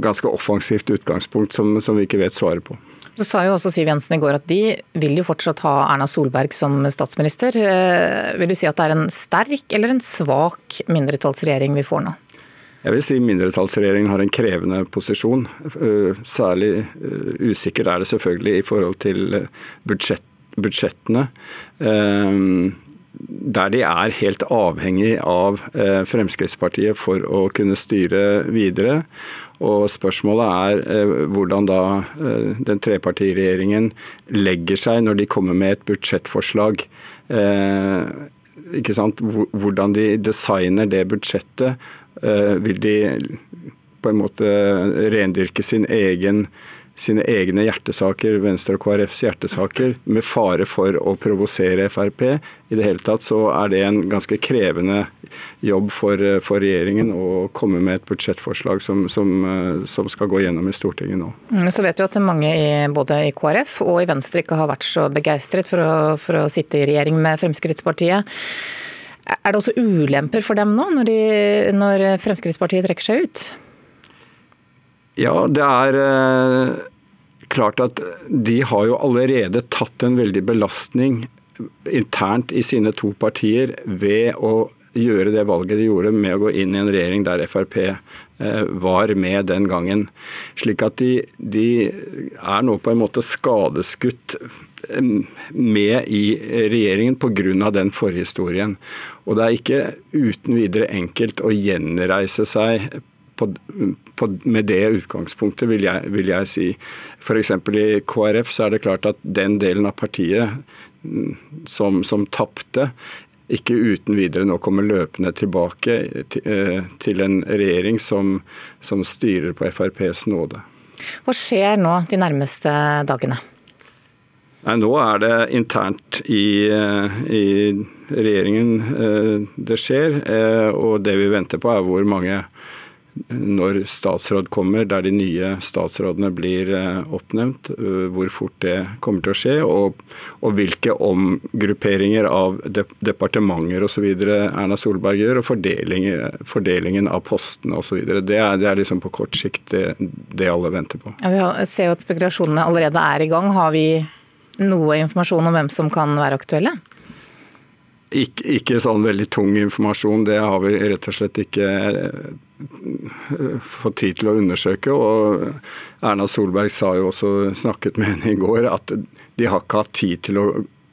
ganske offensivt utgangspunkt som, som vi ikke vet svaret på. Så sa jo også Siv Jensen i går at de vil jo fortsatt ha Erna Solberg som statsminister. Eh, vil du si at det er en sterk eller en svak mindretallsregjering vi får nå? Jeg vil si mindretallsregjeringen har en krevende posisjon. Eh, særlig eh, usikkert er det selvfølgelig i forhold til budsjett, budsjettene. Der de er helt avhengig av Fremskrittspartiet for å kunne styre videre. Og Spørsmålet er eh, hvordan da eh, den trepartiregjeringen legger seg når de kommer med et budsjettforslag. Eh, ikke sant? Hvordan de designer det budsjettet. Vil de på en måte rendyrke sin egen sine egne hjertesaker, Venstre og KrFs hjertesaker, med fare for å provosere Frp. I det hele tatt så er det en ganske krevende jobb for, for regjeringen å komme med et budsjettforslag som, som, som, skal gå gjennom i Stortinget nå. Mm, så vet du at mange i, både i KrF og i Venstre ikke har vært så begeistret for, for, å sitte i regjering med Fremskrittspartiet. Er det også ulemper for dem nå, når, de, når Fremskrittspartiet trekker seg ut? Ja, det er eh, klart at de har jo allerede tatt en veldig belastning internt i sine to partier ved å gjøre det valget de gjorde med å gå inn i en regjering der Frp eh, var med den gangen. Slik at de, de er nå på en måte skadeskutt med i regjeringen pga. den forhistorien. Og det er ikke uten videre enkelt å gjenreise seg på, på, med det utgangspunktet, vil jeg, vil jeg si. F.eks. i KrF så er det klart at den delen av partiet mm, som, som tapte, ikke uten videre nå kommer løpende tilbake eh, til en regjering som, som styrer på FrPs nåde. Hva skjer nå de nærmeste dagene? Nei, nå er det internt i, eh, i regjeringen eh, det skjer. Og det vi venter på er hvor mange når statsråd kommer, der de nye statsrådene blir eh, oppnevnt, eh, hvor fort det kommer til å skje, og, og hvilke omgrupperinger av departementer osv. Erna Solberg gjør, og fordelingen, fordelingen av postene osv. Det, det er liksom på kort sikt det, det alle venter på. Ja, vi ser jo at spekulasjonene allerede er i gang. Har vi noe informasjon om hvem som kan være aktuelle? Ikke, ikke, sånn veldig tung informasjon, det har vi rett og slett ikke fått tid til å undersøke. og Erna Solberg sa jo også, snakket med henne i går, at de har ikke hatt tid til å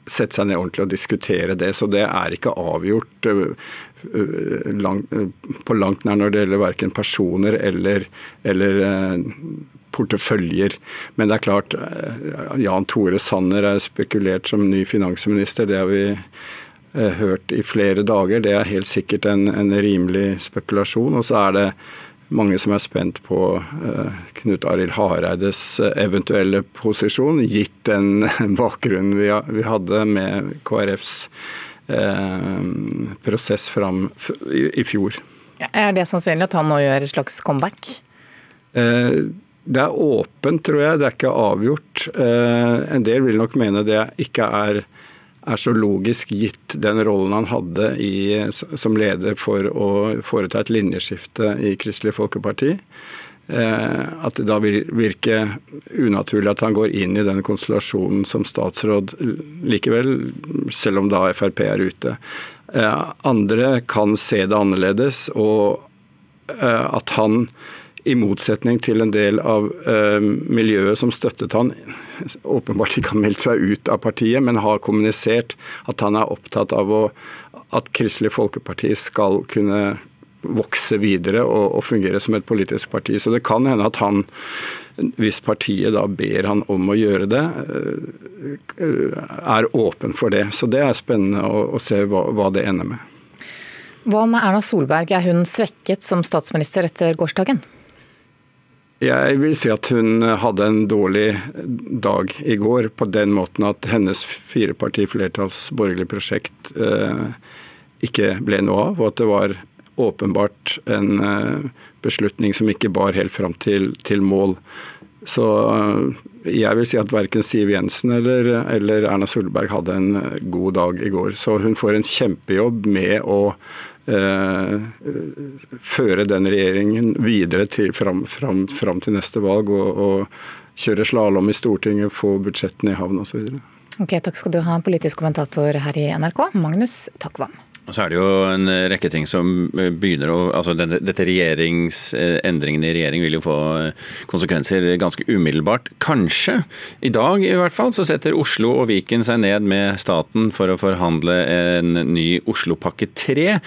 sette seg ned ordentlig og diskutere det. Så det er ikke avgjort langt, på langt nær når det gjelder verken personer eller, eller porteføljer. Men det er klart, Jan Tore Sanner er spekulert som ny finansminister. Det har vi Eh, hørt i flere dager. Det er helt sikkert en, en rimelig spekulasjon. Og så er det mange som er spent på uh, Knut Arild Hareides eh, eventuelle posisjon, gitt den (laughs) bakgrunnen vi, vi hadde med KrFs uh, prosess fram i, i fjor. Er det sannsynlig at han nå gjør et slags comeback? Uh, det er åpent, tror jeg. Det er ikke avgjort. En del vil nok mene det ikke er er så logisk gitt den rollen han hadde i, som leder for å foreta et linjeskifte i Kristelig Folkeparti. Eh, at det da virker unaturlig at han går inn i den konstellasjonen som statsråd likevel, selv om da Frp er ute. Eh, andre kan se det annerledes, og eh, at han i motsetning til en del av eh, miljøet som støttet han, åpenbart ikke har meldt seg ut av partiet, men har kommunisert at han er opptatt av å, at Kristelig Folkeparti skal kunne vokse videre og, og, fungere som et politisk parti. Så det kan hende at han, hvis partiet da ber han om å gjøre det, uh, er åpen for det. Så det er spennende å, å se hva, hva det ender med. Hva med Erna Solberg, er hun svekket som statsminister etter gårsdagen? Jeg vil si at hun hadde en dårlig dag i går, på den måten at hennes firepartiflertalls borgerlige prosjekt eh, ikke ble noe av, og at det var åpenbart en eh, beslutning som ikke bar helt fram til, til mål. Så eh, jeg vil si at verken Siv Jensen eller, eller Erna Solberg hadde en god dag i går. Så hun får en kjempejobb med å Eh, føre den regjeringen videre til, fram, fram, fram, til neste valg og, og kjøre slalåm i Stortinget, få budsjettene i havn osv. Ok, takk skal du ha, politisk kommentator her i NRK, Magnus Takvam. Så er det jo en rekke ting som begynner å altså denne, Dette regjeringsendringene i regjering vil jo få konsekvenser ganske umiddelbart. Kanskje. I dag i hvert fall så setter Oslo og Viken seg ned med staten for å forhandle en ny Oslopakke 3.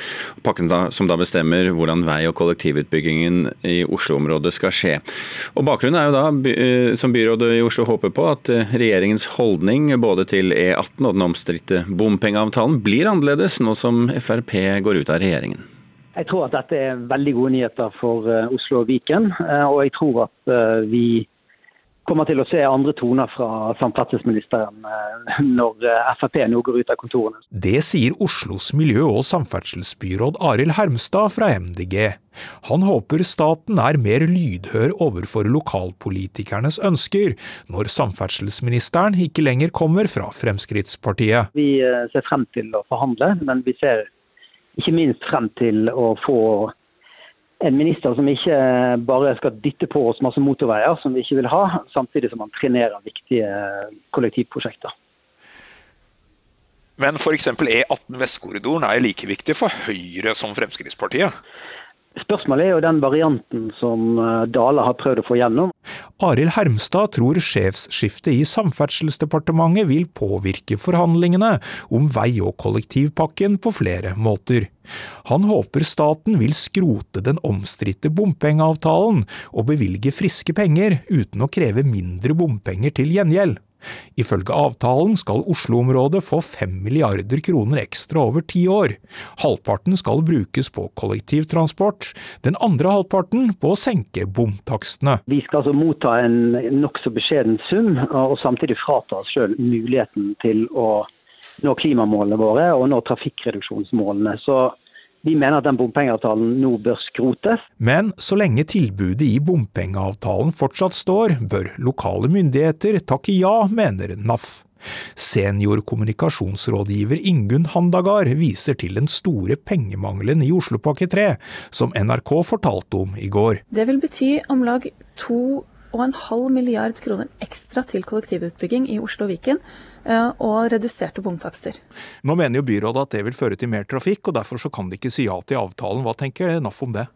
Pakken da, som da bestemmer hvordan vei- og kollektivutbyggingen i Oslo-området skal skje. Og Bakgrunnen er jo da, eh, som byrådet i Oslo håper på, at regjeringens holdning både til E18 og den omstridte bompengeavtalen blir annerledes nå som Frp går ut av regjeringen? Jeg tror at dette er veldig gode nyheter for eh, Oslo og Viken. Eh, og jeg tror at eh, vi kommer til å se andre toner fra samferdselsministeren når Frp nå går ut av kontorene. Det sier Oslos miljø- og samferdselsbyråd Arild Hermstad fra MDG. Han håper staten er mer lydhør overfor lokalpolitikernes ønsker, når samferdselsministeren ikke lenger kommer fra Fremskrittspartiet. Vi ser frem til å forhandle, men vi ser ikke minst frem til å få en minister som ikke bare skal dytte på oss masse motorveier som vi ikke vil ha, samtidig som han trenerer viktige kollektivprosjekter. Men f.eks. E18 Vestkorridoren er like viktig for Høyre som Fremskrittspartiet? Spørsmålet er jo den varianten som eh, Dale har prøvd å få gjennom. Arild Hermstad tror sjefsskiftet i Samferdselsdepartementet vil påvirke forhandlingene om vei- og kollektivpakken på flere måter. Han håper staten vil skrote den omstridte bompengeavtalen og bevilge friske penger uten å kreve mindre bompenger til gjengjeld. Ifølge avtalen skal Oslo-området få fem milliarder kroner ekstra over ti år. Halvparten skal brukes på kollektivtransport, den andre halvparten på å senke bomtakstene. Vi skal altså motta en nokså beskjeden sum, og samtidig frata oss sjøl muligheten til å nå klimamålene våre og nå trafikkreduksjonsmålene. Så vi mener at den bompengeavtalen nå bør skrotes. Men så lenge tilbudet i bompengeavtalen fortsatt står, bør lokale myndigheter takke ja, mener NAF. Senior kommunikasjonsrådgiver Ingunn Handagard viser til den store pengemangelen i Oslopakke 3, som NRK fortalte om i går. Det vil bety om lag to og en halv milliard kroner ekstra til kollektivutbygging i Oslo og Viken, eh, og reduserte bomtakster. Nå mener jo byrådet at det vil føre til mer trafikk, og derfor så kan de ikke si ja til avtalen. Hva tenker NAF om det?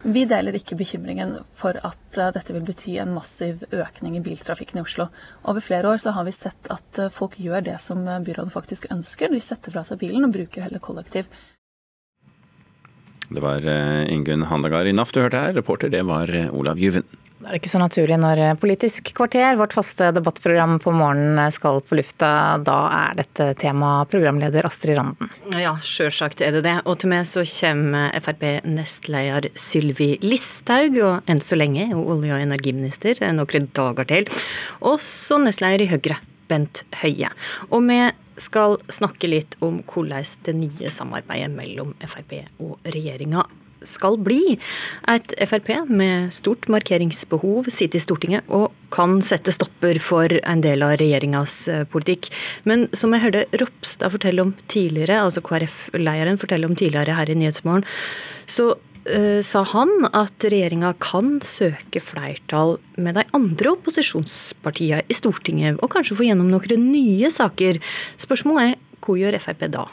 Vi deler ikke bekymringen for at eh, dette vil bety en massiv økning i biltrafikken i Oslo. Over flere år så har vi sett at eh, folk gjør det som byrådet faktisk ønsker. De setter fra seg bilen og bruker heller kollektiv. Det var Ingunn Handagard i NAF du hørte her. Reporter det var Olav Juven. Det er ikke så naturlig når Politisk kvarter, vårt faste debattprogram på morgenen, skal på lufta. Da er dette tema programleder Astrid Randen. Ja, sjølsagt er det det. Og til meg så kommer Frp-nestleder Sylvi Listhaug, og enn så lenge olje- og energiminister noen dager til. Også nestleder i Høyre, Bent Høie. Og vi skal snakke litt om hvordan det nye samarbeidet mellom Frp og regjeringa skal bli. Et Frp med stort markeringsbehov sitter i Stortinget og kan sette stopper for en del av regjeringas eh, politikk. Men som jeg hørte Ropstad fortelle om tidligere, altså KrF-leiren fortelle om tidligere her i Nyhetsmorgen, så uh, sa han at regjeringa kan søke flertall med de andre opposisjonspartiene i Stortinget, og kanskje få gjennom noen nye saker. Spørsmålet er hva gjør Frp da?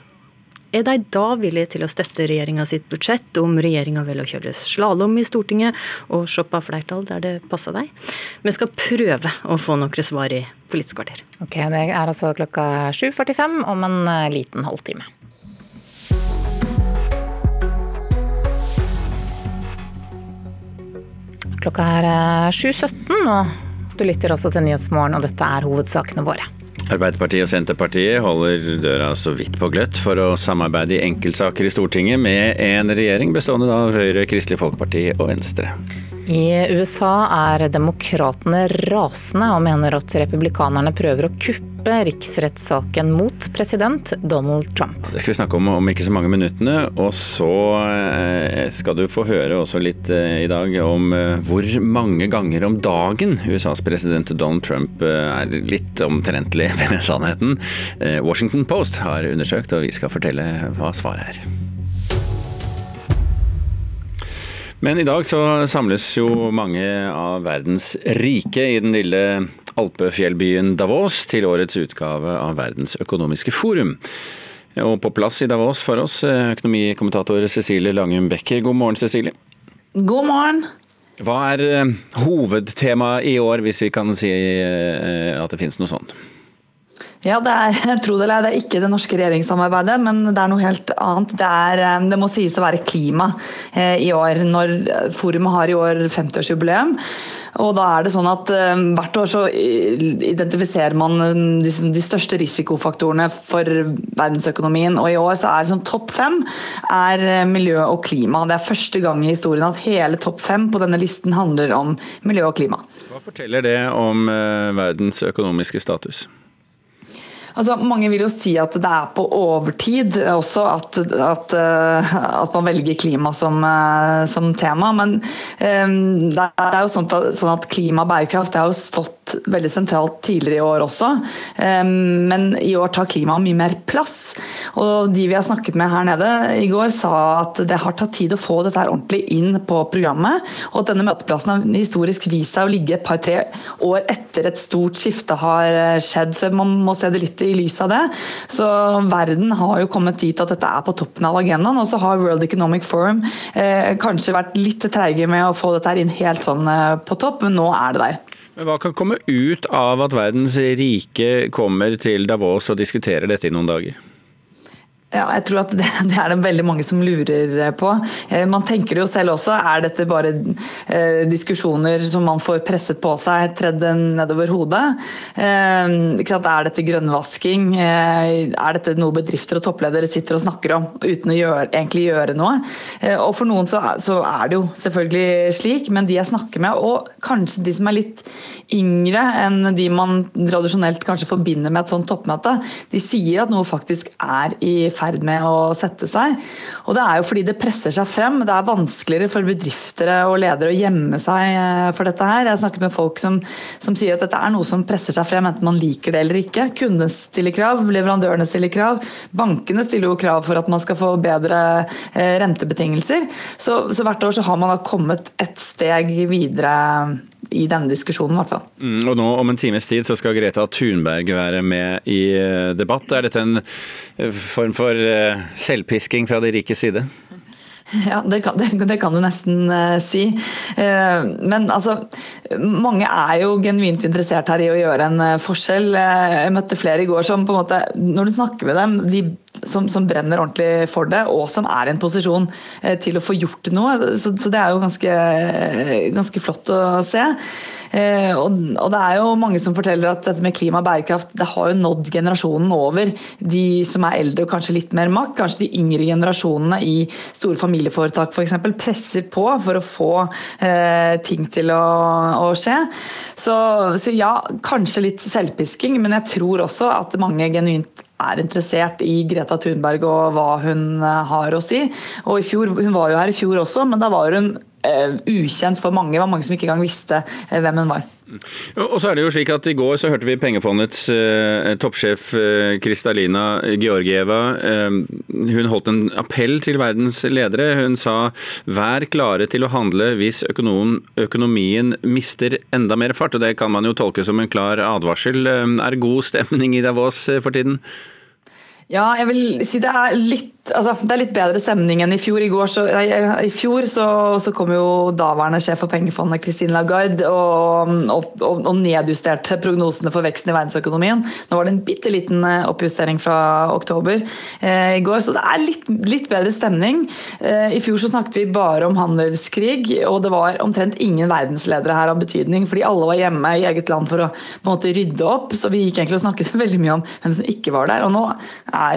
Er de da villige til å støtte regjeringa sitt budsjett om regjeringa vil kjøre slalåm i Stortinget og shoppe flertall der det passer deg? Vi skal prøve å få noen svar i Politisk kvarter. Ok, Det er altså klokka 7.45 om en eh, liten halvtime. Klokka er 7.17, eh, og du lytter også til Nyhetsmorgen, og dette er hovedsakene våre. Arbeiderpartiet og Senterpartiet holder døra så vidt på gløtt for å samarbeide i enkeltsaker i Stortinget med en regjering bestående av Høyre, Kristelig Folkeparti og Venstre. I USA er demokratene rasende og mener at republikanerne prøver å kuppe riksrettssaken mot president Donald Trump. Det skal vi snakke om om ikke så mange minuttene. Og så eh, skal du få høre også litt eh, i dag om eh, hvor mange ganger om dagen USAs president Donald Trump er litt omtrentlig (laughs) ved sannheten. Washington Post har undersøkt, og vi skal fortelle hva svaret er. Men i dag så samles jo mange av verdens rike i den lille alpefjellbyen Davos til årets utgave av Verdens økonomiske forum. Og på plass i Davos for oss, økonomikommentator Cecilie Langum Becker. God morgen, Cecilie. God morgen. Hva er eh, hovedtemaet i år, hvis vi kan si eh, at det finnes noe sånt? Ja, det er, (laughs) tro det, det er ikke det norske regjeringssamarbeidet, men det er noe helt annet. Det, er, eh, det må sies å være klima eh, i år, når forumet har i år 50-årsjubileum. Og da er det sånn at eh, Hvert år så identifiserer man de, de, største risikofaktorene for verdensøkonomien. og I år så er det som topp fem er miljø og klima. Det er første gang i historien at hele topp fem på denne listen handler om miljø og klima. Hva forteller det om verdens økonomiske status? Altså, mange vil jo si at det er på overtid også at, at, eh, at man velger klima som, eh, som tema. Men um, det er jo sånn at, sånn at klima og bærekraft har jo stått veldig sentralt tidligere i år også, men i år tar klima mye mer plass. Og de vi har snakket med her nede i går, sa at det har tatt tid å få dette her ordentlig inn på programmet, og at denne møteplassen har historisk vist seg å ligge et par-tre år etter et stort skifte har skjedd, så man må se det litt i lys av det. Så verden har jo kommet dit at dette er på toppen av agendaen, og så har World Economic Forum eh, kanskje vært litt treige med å få dette her inn helt sånn eh, på topp, men nå er det der. Men Hva kan komme ut av at verdens rike kommer til Davos og diskuterer dette i noen dager? Ja, jeg tror at det, (laughs) det, er det veldig mange som lurer på. Eh, man tenker det jo selv også. Er dette bare eh, diskusjoner som man får presset på seg, tredd nedover hodet? Eh, er dette grønnvasking? Eh, er dette noe bedrifter og toppledere sitter og snakker om uten å gjøre, egentlig gjøre noe? Eh, og For noen så, så, er det jo selvfølgelig slik, men de jeg snakker med, og kanskje de som er litt yngre enn de man tradisjonelt kanskje forbinder med et sånt toppmøte, de sier at noe faktisk er i ferd med å sette seg. Og Det er jo fordi det presser seg frem. Det er vanskeligere for bedrifter og ledere å gjemme seg eh, for dette her. Jeg har snakket med folk som, som, sier at dette er noe som presser seg frem, enten man liker det eller ikke. Kundene stiller krav, leverandørene stiller krav. Bankene stiller jo krav for at man skal få bedre eh, rentebetingelser. Så, så hvert år så har man da kommet et steg videre i denne diskusjonen, i hvert fall. Mm, og nå Om en times tid så skal Greta Thunberg være med i eh, debatt. Er dette en form for eh, selvpisking fra de rikes side? (laughs) Ja, det kan, det, det kan, du nesten uh, si. Uh, men altså, mange er jo genuint interessert her i å gjøre en uh, forskjell. jeg møtte flere i går som på en måte, når du snakker med dem, de som, som, brenner ordentlig for det, og som er i en posisjon eh, til å få gjort noe. Så, så det er jo ganske, ganske flott å se. Eh, og, og, det er jo mange som forteller at dette med klima og bærekraft det har jo nådd generasjonen over. De som er eldre og kanskje litt mer makt, kanskje de yngre generasjonene i store familieforetak f.eks. presser på for å få eh, ting til å, å skje. Så, så ja, kanskje litt selvpisking, men jeg tror også at mange genuint er interessert i Greta Thunberg og hva hun eh, har å si. Og i fjor, Hun var jo her i fjor også, men da var hun ukjent for mange. Det var mange som ikke engang visste uh, hvem hun var. Og så er det jo slik at I går så hørte vi Pengefondets uh, toppsjef Kristalina Georgieva. hun holdt en appell til verdens ledere. Hun sa vær klare til å handle hvis økonom, økonomien mister enda mer fart. og Det kan man jo tolke som en klar advarsel. er god stemning i Davos for tiden? Ja, jeg vil si det er litt altså, det er litt bedre stemning enn i fjor. I, går, så, i fjor så, så, kom jo daværende sjef for pengefondet Christine Lagarde og, og, og, nedjusterte prognosene for veksten i verdensøkonomien. Nå var det en bitte liten eh, oppjustering fra oktober eh, i går, så det er litt, litt bedre stemning. Eh, I fjor så snakket vi bare om handelskrig, og det var omtrent ingen verdensledere her av betydning, fordi alle var hjemme i eget land for å på en måte rydde opp, så vi gikk egentlig og snakket (laughs) veldig mye om hvem som ikke var der. Og nå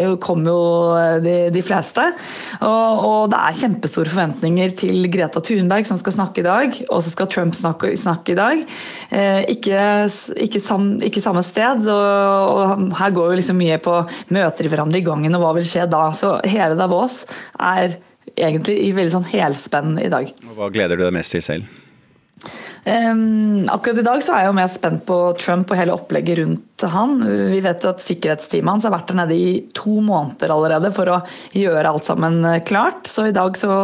jo, kom jo de, de de fleste. Og, og, det er kjempestore forventninger til Greta Thunberg som skal snakke i dag, og så skal Trump snakke, snakke i dag. Eh, ikke, ikke, sam, ikke, samme sted, og, og, her går jo liksom mye på møter i hverandre i gangen, og hva vil skje da? Så hele Davos er egentlig veldig sånn helspenn i dag. Og Hva gleder du deg mest til selv? Um, akkurat i dag så er jeg jo mer spent på Trump og hele opplegget rundt han. Vi vet jo at sikkerhetsteamet hans har vært der nede i to måneder allerede for å gjøre alt sammen eh, klart. Så i dag så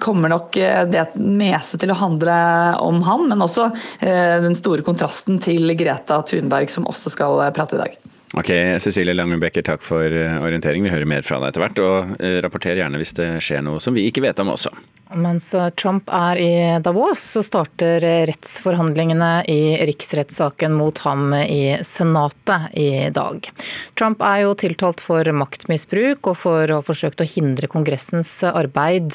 kommer nok eh, det meste til å handle om han, men også uh, den store kontrasten til Greta Thunberg, som også skal prate i dag. Ok, Cecilie Langenbecker, takk for orientering. Vi hører mer fra deg etter hvert. Og rapporter gjerne hvis det skjer noe som vi ikke vet om også. Mens Trump er i Davos, så starter rettsforhandlingene i riksrettssaken mot ham i Senatet i dag. Trump er jo tiltalt for maktmisbruk og for å ha forsøkt å hindre Kongressens arbeid.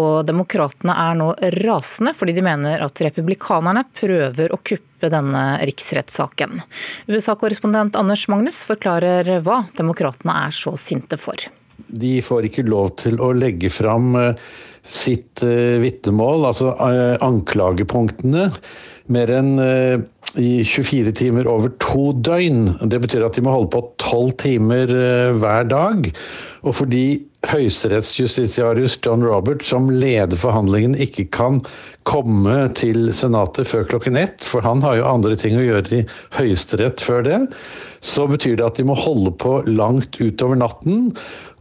Og demokratene er nå rasende fordi de mener at republikanerne prøver å kuppe denne riksrettssaken. USA-korrespondent Anders Magnus forklarer hva demokratene er så sinte for. De får ikke lov til å legge fram eh, sitt uh, vitnemål, altså uh, anklagepunktene, mer enn eh, i 24 timer over to døgn. Det betyr at de må holde på tolv timer eh, hver dag. Og fordi høyesterettsjustitiarius John Robert, som leder forhandlingen, ikke kan komme til Senatet før klokken ett, for han har jo andre ting å gjøre i Høyesterett før det, så betyr det at de må holde på langt utover natten.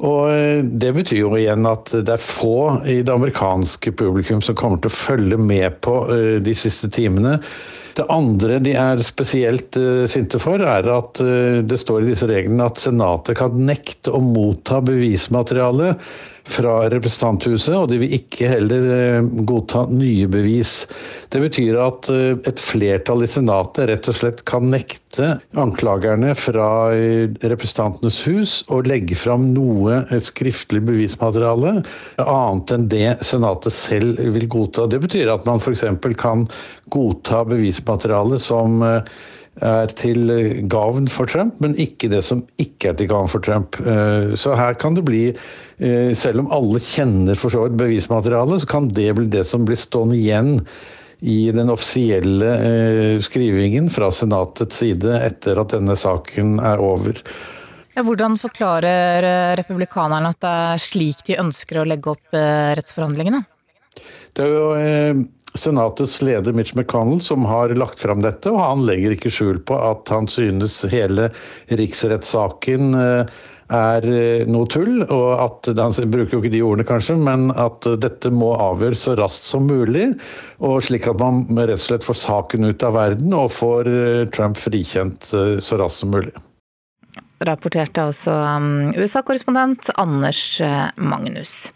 Og eh, det betyr jo igjen at det er få i det amerikanske publikum som kommer til å følge med på eh, de siste timene. Det andre de er spesielt uh, sinte for, er at det står i disse reglene at Senatet kan nekte å motta bevismateriale fra representanthuset, og de vil ikke heller uh, godta nye bevis. Det betyr at et flertall i Senatet rett og slett kan nekte anklagerne fra Representantenes hus å legge fram noe skriftlig bevismateriale annet enn det Senatet selv vil godta. Det betyr at man f.eks. kan godta bevismateriale som er til gavn for Trump, men ikke det som ikke er til gavn for Trump. Så her kan det bli, selv om alle kjenner for så vidt bevismaterialet, så kan det bli det som blir stående igjen i den offisielle skrivingen fra Senatets side etter at denne saken er over. Hvordan forklarer republikanerne at det er slik de ønsker å legge opp rettsforhandlingene? Det er jo Senatets leder Mitch McConnell som har lagt fram dette, og han legger ikke skjul på at han synes hele riksrettssaken er noe tull, og at Han bruker jo ikke de ordene, kanskje, men at dette må avgjøres så raskt som mulig. og Slik at man rett og slett får saken ut av verden og får Trump frikjent så raskt som mulig. Rapporterte altså USA-korrespondent Anders Magnus.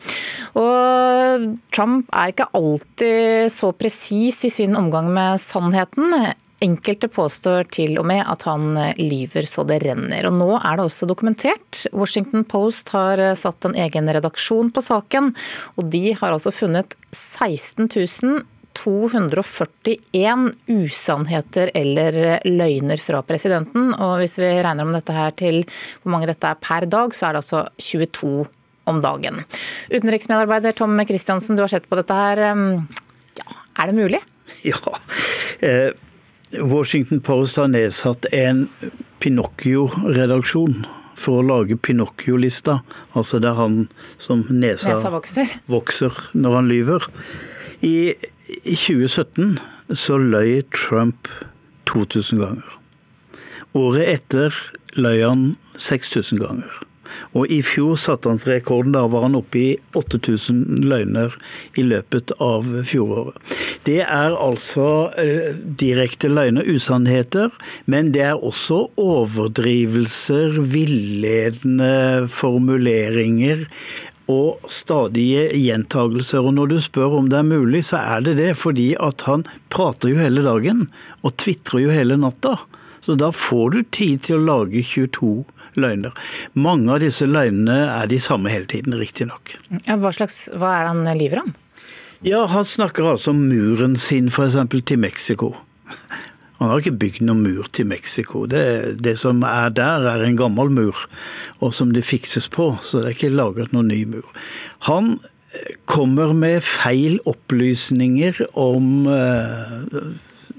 Og Trump er ikke alltid så presis i sin omgang med sannheten. Enkelte påstår til og med at han lyver så det renner. Og nå er det også dokumentert. Washington Post har satt en egen redaksjon på saken, og de har altså funnet 16 000 241 usannheter eller løgner fra presidenten. Og hvis vi regner om dette her til hvor mange dette er per dag, så er det altså 22 om dagen. Utenriksmedarbeider Tom Christiansen, du har sett på dette her. Ja, er det mulig? (laughs) Ja. Eh, Washington Post har nedsatt en Pinocchio-redaksjon for å lage Pinocchio-lista. Altså det er han som nesa, nesa vokser. vokser når han lyver. I i 2017 så løy Trump 2000 ganger. Året etter løy han 6000 ganger. Og i fjor satte han rekorden. Da var han oppe i 8000 løgner i løpet av fjoråret. Det er altså eh, direkte løgner, usannheter, men det er også overdrivelser, villedende formuleringer og stadige gjentagelser. Og når du spør om det er mulig, så er det det, fordi at han prater jo hele dagen og tvitrer jo hele natta. Så da får du tid til å lage 22 løgner. Mange av disse løgnene er de samme hele tiden, riktignok. Ja, hva, slags, hva er det han lyver om? Ja, Han snakker altså om muren sin f.eks. til Mexico. Han har ikke bygd noen mur til Mexico. Det, det, som er der, er en gammel mur, og som det fikses på. Så det er ikke laget noen ny mur. Han eh, kommer med feil opplysninger om eh,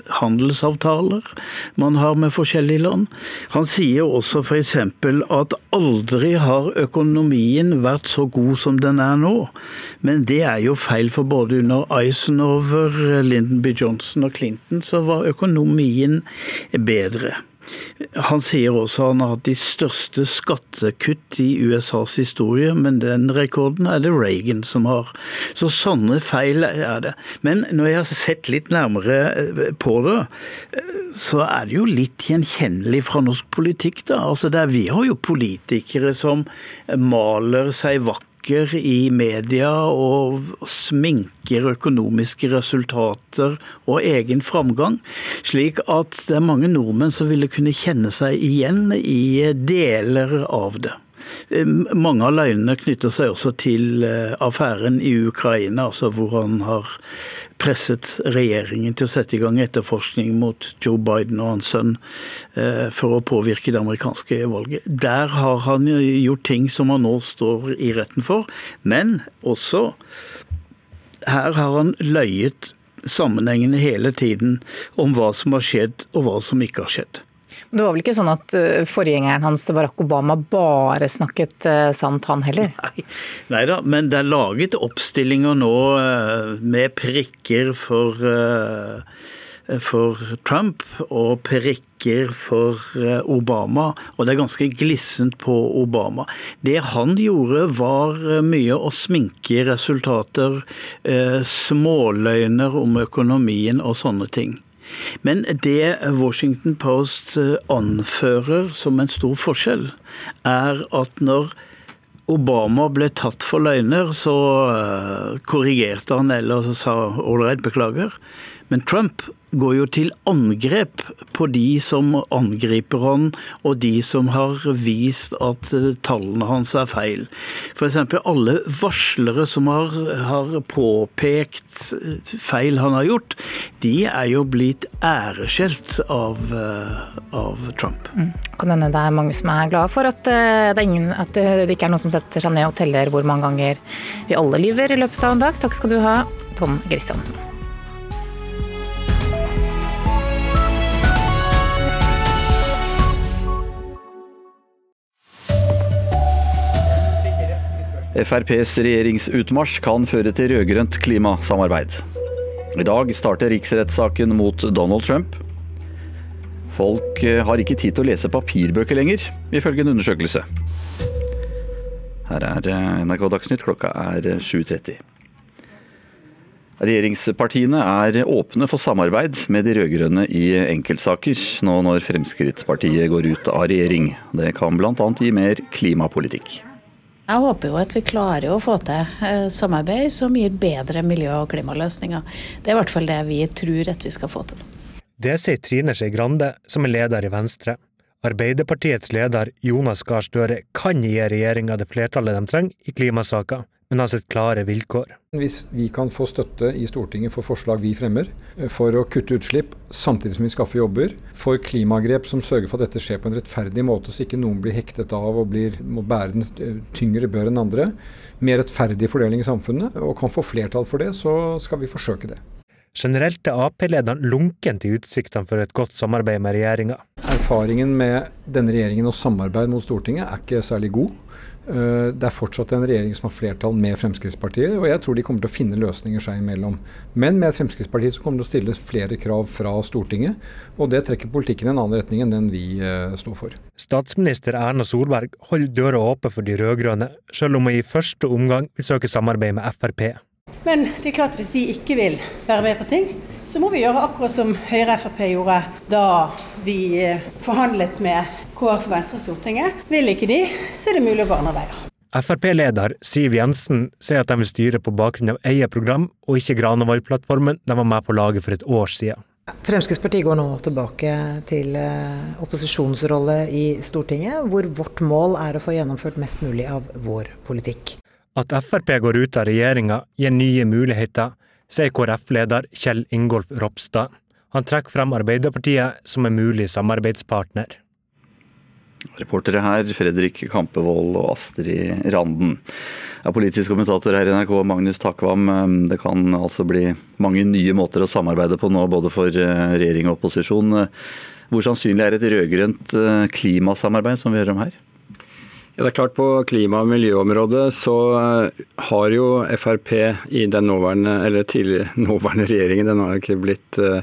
handelsavtaler man har med forskjellige land. Han sier også f.eks. at aldri har økonomien vært så god som den er nå. Men det er jo feil, for både under Eisenhower, Lyndon B. Johnson og Clinton så var økonomien bedre. Han sier også han har hatt de største skattekutt i USAs historie, men den rekorden er det Reagan som har. Så sånne feil er det. Men når jeg har sett litt nærmere eh, på det, eh, så er det jo litt gjenkjennelig fra norsk politikk. da. Altså der, Vi har jo politikere som maler seg vakkert snakker i media og sminker økonomiske resultater og egen framgang, slik at det er mange nordmenn som ville kunne kjenne seg igjen i deler av det. Mange av løgnene knytter seg også til eh, affæren i Ukraina, altså hvor han har presset regjeringen til å sette i gang etterforskning mot Joe Biden og hans sønn eh, for å påvirke det amerikanske valget. Der har han gjort ting som han nå står i retten for, men også her har han løyet sammenhengende hele tiden om hva som har skjedd og hva som ikke har skjedd. Det var vel ikke sånn at eh, forgjengeren hans Barack Obama bare snakket eh, sant, han heller? (laughs) Nei da, men det er laget oppstillinger nå eh, med prikker for, for Trump og prikker for Obama, og det er ganske glissent på Obama. Det han gjorde var mye å sminke resultater, småløgner om økonomien og sånne ting. Men det Washington Post eh, anfører som en stor forskjell, er at når Obama ble tatt for løgner, så eh, korrigerte han eller sa ålreit, beklager. Men Trump går jo til angrep på de som angriper han, og de som har vist at eh, tallene hans er feil. F.eks. alle varslere som har, har, påpekt eh, feil han har gjort, de er jo blitt æreskjelt av, eh, av Trump. Mm. Kan hende det er mange som er glade for at det, ingen, at det ikke er noen som setter seg ned og teller hvor mange ganger vi alle lyver i løpet av en dag. Takk skal du ha, Tom Christiansen. FrPs regjeringsutmarsj kan føre til rød-grønt klimasamarbeid. I dag starter riksrettssaken mot Donald Trump. Folk eh, har ikke tid til å lese papirbøker lenger, ifølge en undersøkelse. Her er eh, NRK Dagsnytt, klokka er 7.30. Eh, Regjeringspartiene er åpne for samarbeid med de rød-grønne i enkeltsaker, nå når Fremskrittspartiet går ut av regjering. Det kan bl.a. gi mer klimapolitikk. Jeg håper jo at vi klarer å få til eh, samarbeid som gir bedre miljø- og klimaløsninger. Det er i hvert fall det vi tror at vi skal få til. Det sier Trine Skei Grande, som er leder i Venstre. Arbeiderpartiets leder Jonas Gahr Støre kan gi regjeringa det flertallet de trenger i klimasaker, men har sett klare vilkår. Hvis vi kan få støtte i Stortinget for forslag vi fremmer, eh, for å kutte utslipp samtidig som vi skaffer jobber, for klimagrep som sørger for at dette skjer på en rettferdig måte, så ikke noen blir hektet av og blir, må bære den eh, tyngre bør enn andre, mer rettferdig fordeling i samfunnet, og kan få flertall for det, så skal vi forsøke det. Generelt er Ap-lederen lunken til utsiktene for et godt samarbeid med regjeringa. Erfaringen med denne regjeringen og samarbeid mot Stortinget er ikke særlig god. Eh, det er fortsatt en regjering som har flertall med Fremskrittspartiet, og jeg tror de kommer til å finne løsninger seg imellom. Men med Fremskrittspartiet så kommer det å stilles flere krav fra Stortinget, og det trekker politikken i en annen retning enn den vi uh, står for. Statsminister Erna Solberg holder døra åpen for de rød-grønne, selv om hun i første omgang vil søke samarbeid med Frp. Men det er klart hvis de ikke vil være med på ting, så må vi gjøre akkurat som Høyre og Frp gjorde da vi eh, forhandlet med KrF og Venstre i Stortinget. Vil ikke de, så er det mulig å gå andre veier. Frp-leder Siv Jensen sier at de vil styre på bakgrunn av eget program, og ikke Granavolden-plattformen de var med på laget for et år siden. Fremskrittspartiet går nå tilbake til eh, opposisjonsrolle i Stortinget, hvor vårt mål er å få gjennomført mest mulig av vår politikk. At Frp går ut av regjeringa gir nye muligheter, sier KrF-leder Kjell Ingolf Ropstad. Han trekker frem Arbeiderpartiet som en mulig samarbeidspartner. Reportere her Fredrik Kampevold og Astrid Randen. Jeg er politisk kommentator her i NRK, Magnus Takvam. Eh, det kan altså bli mange nye måter å samarbeide på nå, både for eh, regjering og opposisjon. Hvor sannsynlig er et rød-grønt eh, klimasamarbeid, som vi hører om her? Ja, det er klart På klima- og miljøområdet så eh, har jo Frp i den nåværende, eller (laughs) nåværende regjeringen, den har ikke blitt eh,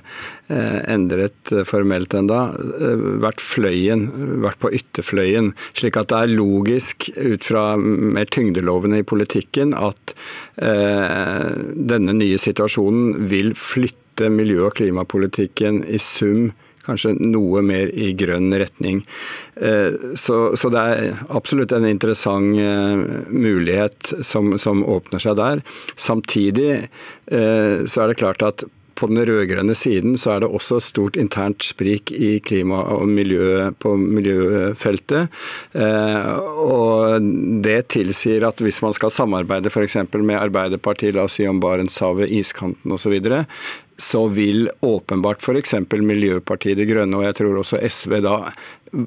endret formelt enda, eh, vært fløyen, vært på ytterfløyen. Slik at det er logisk ut fra mer tyngdelovene i politikken at eh, denne nye situasjonen vil flytte miljø- og klimapolitikken i sum kanskje noe mer i grønn retning. Eh, så, så det er absolutt en interessant eh, mulighet som, som åpner seg der. Samtidig eh, så er det klart at på den rød-grønne siden så er det også stort internt sprik i klima- og miljø på miljøfeltet. Og det tilsier at hvis man skal samarbeide f.eks. med Arbeiderpartiet, la oss si om Barentshavet, iskanten osv., så vil åpenbart f.eks. Miljøpartiet De Grønne og jeg tror også SV da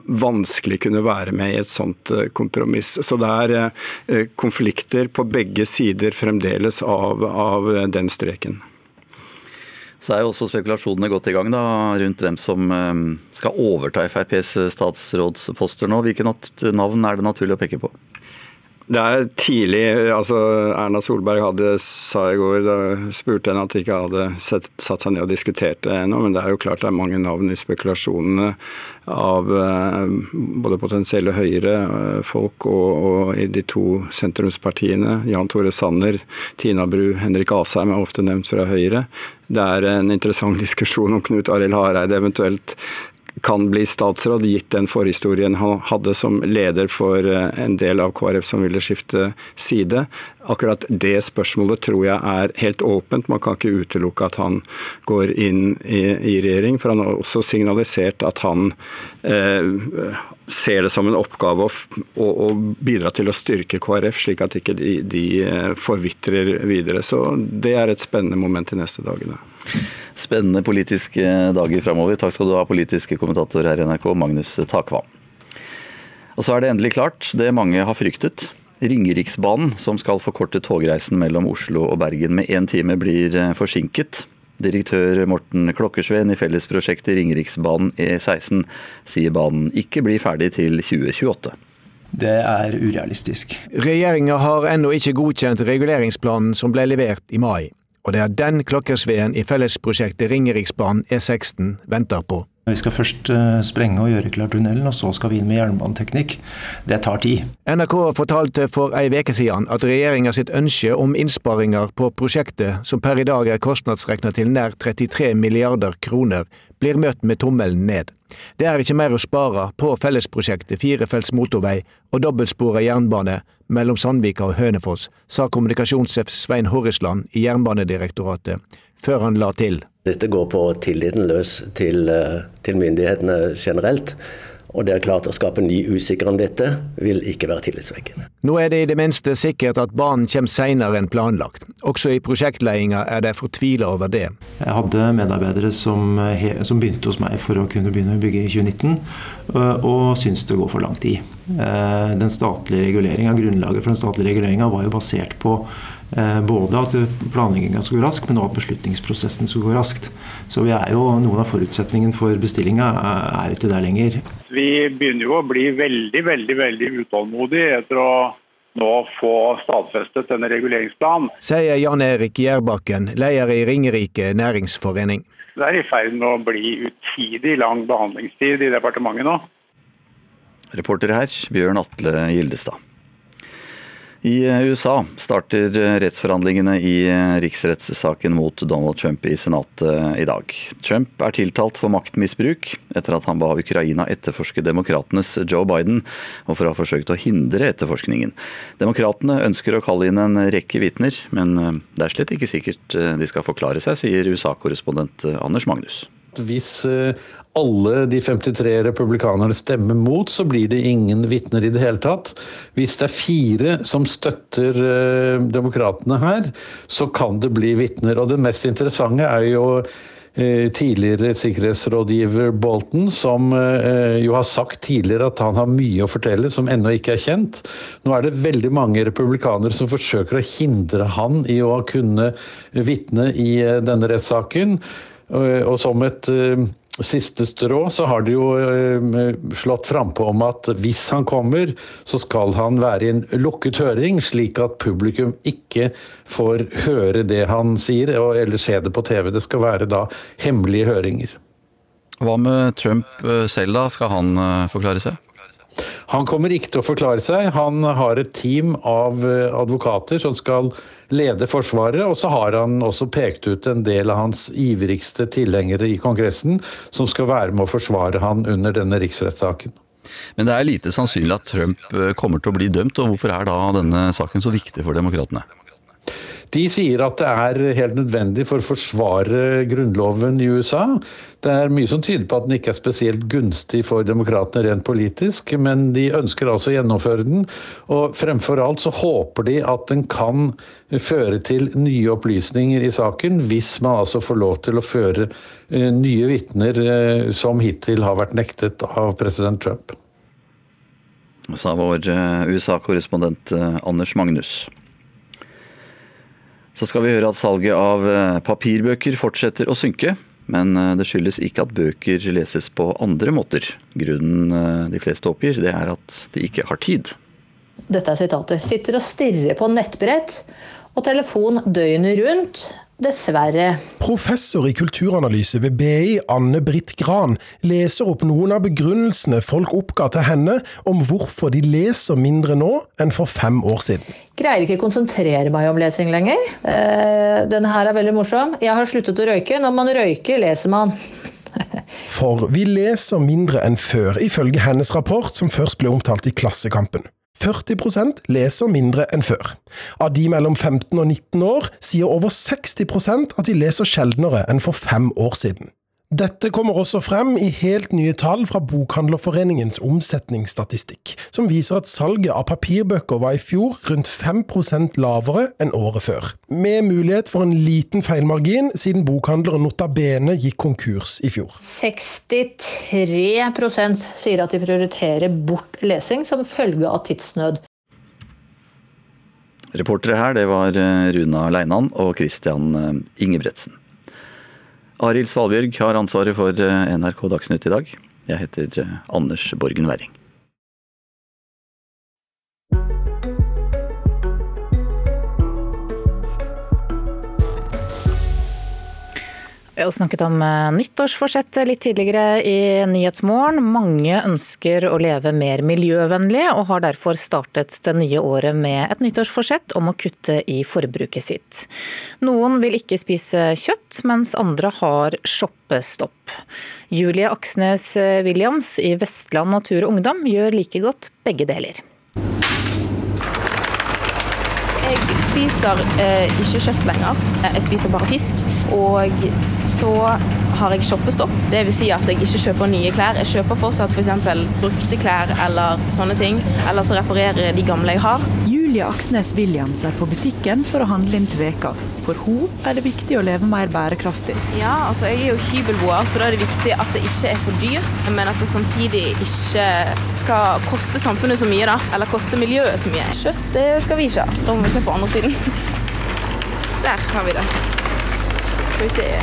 vanskelig kunne være med i et sånt eh, kompromiss. Så det er eh, konflikter på begge sider fremdeles av, av den streken. Så er jo også spekulasjonene gått i gang da, rundt hvem som eh, skal overta FrPs statsrådsposter nå. Hvilke navn er det naturlig å peke på? Det er tidlig. altså Erna Solberg hadde, sa i går, da spurte henne at de ikke hadde sett, satt seg ned og diskutert det ennå, men det er jo klart det er mange navn i spekulasjonene av eh, både potensielle Høyre-folk og, og, i de to sentrumspartiene. Jan Tore Sanner, Tina Bru, Henrik Asheim er ofte nevnt fra Høyre. Det er en interessant (laughs) diskusjon om Knut Arild Hareide eventuelt kan bli statsråd, gitt den forhistorien han hadde som leder for eh, en del av KrF som ville skifte side. Akkurat det spørsmålet tror jeg er helt åpent. Man kan ikke utelukke at han går inn i, i regjering. For han har også signalisert at han eh, ser det som en oppgave å, å, å, bidra til å styrke KrF, slik at ikke de, de eh, forvitrer videre. Så det er et spennende moment de neste dagene. Spennende politiske dager framover. Takk skal du ha, politiske kommentator her i NRK, Magnus Takvam. Og så er det endelig klart, det mange har fryktet. Ringeriksbanen, som skal forkorte togreisen mellom Oslo og Bergen med én time, blir eh, forsinket. Direktør Morten Klokkersveen i fellesprosjektet Ringeriksbanen E16 sier banen ikke blir ferdig til 2028. Det er urealistisk. Regjeringa har ennå ikke godkjent reguleringsplanen som ble levert i mai og det er den klokkersveen i fellesprosjektet Ringeriksbanen E16 venter på. Vi skal først eh, sprenge og gjøre klar tunnelen, og så skal vi inn med jernbaneteknikk. Det tar tid. NRK fortalte for ei uke siden at regjeringa sitt ønske om innsparinger på prosjektet, som per i dag er kostnadsregna til nær 33 milliarder kroner, blir møtt med tommelen ned. Det er ikke mer å spare på fellesprosjektet firefelts motorvei og dobbeltspora jernbane mellom Sandvika og Hønefoss, sa kommunikasjonssjef Svein Horrisland i Jernbanedirektoratet, før han la til. Dette går på tilliten løs til, eh, til myndighetene generelt. Og det er klart Å skape ny usikkerhet om dette vil ikke være tillitvekkende. Nå er det i det minste sikkert at banen kommer senere enn planlagt. Også i prosjektledelsen er de fortvila over det. Jeg hadde medarbeidere som, som, begynte hos meg for å kunne begynne å bygge i 2019, og syns det går for lang tid. Eh, den statlige reguleringa, Grunnlaget for den statlige reguleringa var jo basert på både at planlegginga skulle gå raskt, men også at beslutningsprosessen skulle gå raskt. Så vi er jo, Noen av forutsetningene for bestillinga er jo ikke der lenger. Vi begynner jo å bli veldig veldig, veldig utålmodige etter å nå få stadfestet denne reguleringsplanen. Sier Jan Erik Gjerbakken, leder i Ringerike næringsforening. Det er i ferd med å bli utidig lang behandlingstid i departementet nå. Reporter her, Bjørn Atle Gildestad. I eh, USA starter eh, rettsforhandlingene i eh, riksrettssaken mot Donald Trump i Senatet i dag. Trump er tiltalt for maktmisbruk etter at han ba Ukraina etterforske demokratenes Joe Biden, og for å ha forsøkt å hindre etterforskningen. Demokratene ønsker å kalle inn en rekke vitner, men det er slett ikke sikkert de skal forklare seg, sier USA-korrespondent Anders Magnus. Hvis alle de 53 republikanerne stemmer mot, så blir det ingen vitner i det hele tatt. Hvis det er fire som støtter uh, demokratene her, så kan det bli vitner. Og det mest interessante er jo uh, tidligere sikkerhetsrådgiver Bolton, som uh, jo har sagt tidligere at han har mye å fortelle som ennå ikke er kjent. Nå er det veldig mange republikanere som forsøker å hindre han i å kunne vitne i denne rettssaken. Og som et siste strå så har de jo eh, slått frampå om at hvis han kommer, så skal han være i en lukket høring, slik at publikum ikke får høre det han sier eller se det på TV. Det skal være da hemmelige høringer. Hva med Trump eh, selv, da? Skal han eh, forklare seg? Han kommer ikke til å forklare seg. Han har et team av advokater som skal lede Forsvaret. Og så har han også pekt ut en del av hans ivrigste tilhengere i Kongressen, som skal være med å forsvare han under denne riksrettssaken. Men det er lite sannsynlig at Trump eh, kommer til å bli dømt, og hvorfor er da denne saken så viktig for demokratene? De sier at det er helt nødvendig for å forsvare grunnloven i USA. Det er mye som tyder på at den ikke er spesielt gunstig for demokratene rent politisk, men de ønsker altså å gjennomføre den. Og fremfor alt så håper de at den kan føre til nye opplysninger i saken, hvis man altså får lov til å føre eh, nye vitner eh, som hittil har vært nektet av president Trump. Sa vår eh, USA-korrespondent Anders Magnus. Så skal vi høre at salget av eh, papirbøker fortsetter å synke. Men eh, det skyldes ikke at bøker leses på andre måter. Grunnen eh, de fleste oppgir, det er at de ikke har tid. Dette er sitatet. Sitter og stirrer på nettbrett og telefon døgnet rundt. Dessverre. Professor i kulturanalyse ved BI, Anne Britt Gran, leser opp noen av begrunnelsene folk oppga til henne om hvorfor de leser mindre nå enn for fem år siden. Greier ikke konsentrere meg om lesing lenger. Eh, denne her er veldig morsom. Jeg har sluttet å røyke. Når man røyker, leser man. (laughs) For vi leser mindre enn før, ifølge hennes rapport som først ble omtalt i Klassekampen. 40% leser mindre enn før. Av de mellom 15 og 19 år sier over 60% at de leser sjeldnere enn for fem år siden. Dette kommer også frem i helt nye tall fra Bokhandlerforeningens omsetningsstatistikk, som viser at salget av papirbøker var i fjor rundt 5% lavere enn året før, med mulighet for en liten feilmargin siden bokhandleren Nota Bene gikk konkurs i fjor. 63% sier at de prioriterer bort lesing som følge av tidsnød. Reportere her det var eh, Runa Leinan og Christian eh, Ingebretsen. Arild Svalbjørg har ansvaret for eh, NRK Dagsnytt i dag. Jeg heter eh, Anders Borgen Werring. Vi har snakket om eh, nyttårsforsett litt tidligere i Nyhetsmorgen. Mange ønsker å leve mer miljøvennlig, og har derfor startet det nye året med et nyttårsforsett om å kutte i forbruket sitt. Noen vil ikke spise kjøtt, mens andre har shoppestopp. Julie Aksnes Williams i Vestland Natur og Ungdom gjør like godt begge deler. Jeg spiser eh, ikke kjøtt lenger. Jeg spiser bare fisk. Og så har jeg shoppestopp. Det vil si at jeg ikke kjøper nye klær. Jeg kjøper fortsatt f.eks. For brukte klær eller sånne ting. Eller så reparerer jeg de gamle jeg har. Julie Aksnes Williams er på butikken for å handle inn til veka. For hun er det viktig å leve mer bærekraftig. Ja, altså jeg er jo hybelboer, så da er det viktig at det ikke er for dyrt. Men at det samtidig ikke skal koste samfunnet så mye, da. Eller koste miljøet så mye. Kjøtt det skal vi ikke ha. Da må vi se på andre siden. Der har vi det. Skal vi se.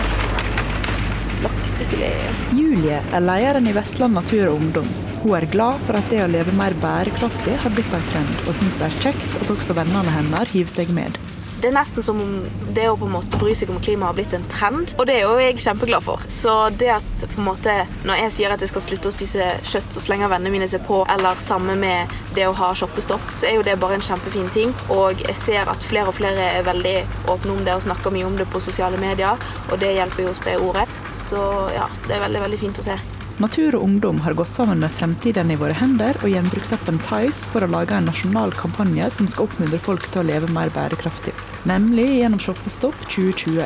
Laksefilet. Julie er lederen i Vestland Natur og Ungdom. Hun er glad for at det å leve mer bærekraftig har blitt en trend, og syns det er kjekt at også vennene hennes hiver seg med. Det er nesten som om det å på en måte bry seg om klima har blitt en trend, og det er jo jeg kjempeglad for. Så det at på en måte, når jeg sier at jeg skal slutte å spise kjøtt, så slenger vennene mine seg på, eller sammen med det å ha shoppestopp, så er jo det bare en kjempefin ting. Og jeg ser at flere og flere er veldig åpne om det og snakker mye om det på sosiale medier, og det hjelper jo å spre ordet. Så ja, det er veldig, veldig fint å se. Natur og Ungdom har gått sammen med Fremtiden i våre hender og gjenbruksappen Tice for å lage en nasjonal kampanje som skal oppmuntre folk til å leve mer bærekraftig, nemlig gjennom Shoppestopp 2020.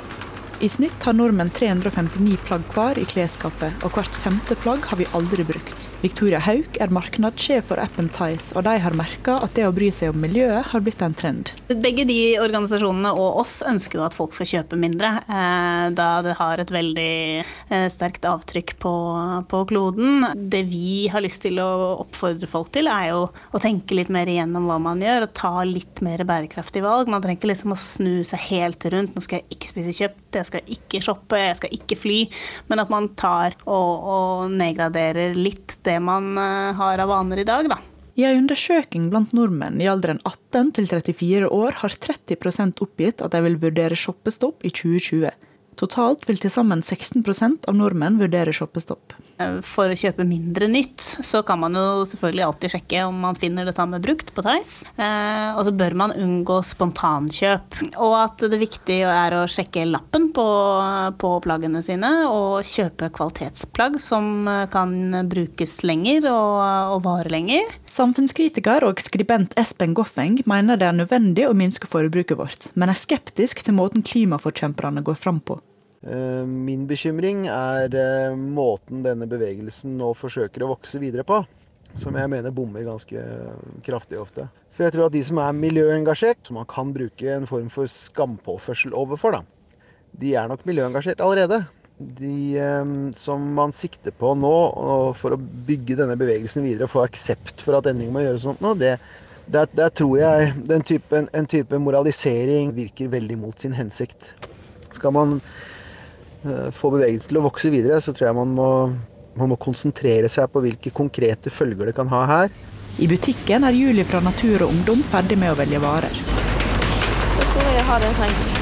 I snitt har nordmenn 359 plagg hver i klesskapet, og hvert femte plagg har vi aldri brukt. Victoria Hauk er markedssjef for appen Tice, og de har merka at det å bry seg om miljøet har blitt en trend. Begge de organisasjonene og oss ønsker jo at folk skal kjøpe mindre, eh, da det har et veldig eh, sterkt avtrykk på, på kloden. Det vi har lyst til å oppfordre folk til, er jo å tenke litt mer igjennom hva man gjør, og ta litt mer bærekraftige valg. Man trenger ikke liksom å snu seg helt rundt. Nå skal jeg ikke spise kjøpt, jeg skal ikke shoppe, jeg skal ikke fly. Men at man tar og, og nedgraderer litt det man eh, har av vaner i dag, da. I en undersøking blant nordmenn i alderen 18 til 34 år har 30% oppgitt at de vil vurdere shoppestopp i 2020. Totalt vil til sammen 16% av nordmenn vurdere shoppestopp. Eh, for å kjøpe mindre nytt, så kan man jo selvfølgelig alltid sjekke om man finner det samme brukt på Theis. Eh, og så bør man unngå spontankjøp. Og at det viktige er å sjekke lappen på, på plaggene sine, og kjøpe kvalitetsplagg som kan brukes lenger og, og vare lenger. Samfunnskritiker og skribent Espen Goffeng mener det er nødvendig å minske forbruket vårt, men er skeptisk til måten klimaforkjemperne går fram på. Eh, min bekymring er eh, måten denne bevegelsen nå forsøker å vokse videre på. Som jeg mener bommer ganske kraftig ofte. For jeg tror at de som er miljøengasjert, som man kan bruke en form for skampåførsel overfor, da, de er nok miljøengasjert allerede. De eh, som man sikter på nå for å bygge denne bevegelsen videre og få aksept for at endringer må gjøres sånt nå, det, Der, tror jeg den type, en type moralisering virker veldig mot sin hensikt. Skal man få bevegelsen til å vokse videre, så tror jeg man må, man må konsentrere seg på hvilke konkrete følger det kan ha her. I butikken er Julie fra Natur og Ungdom ferdig med å velge varer. Jeg tror jeg har det jeg trenger.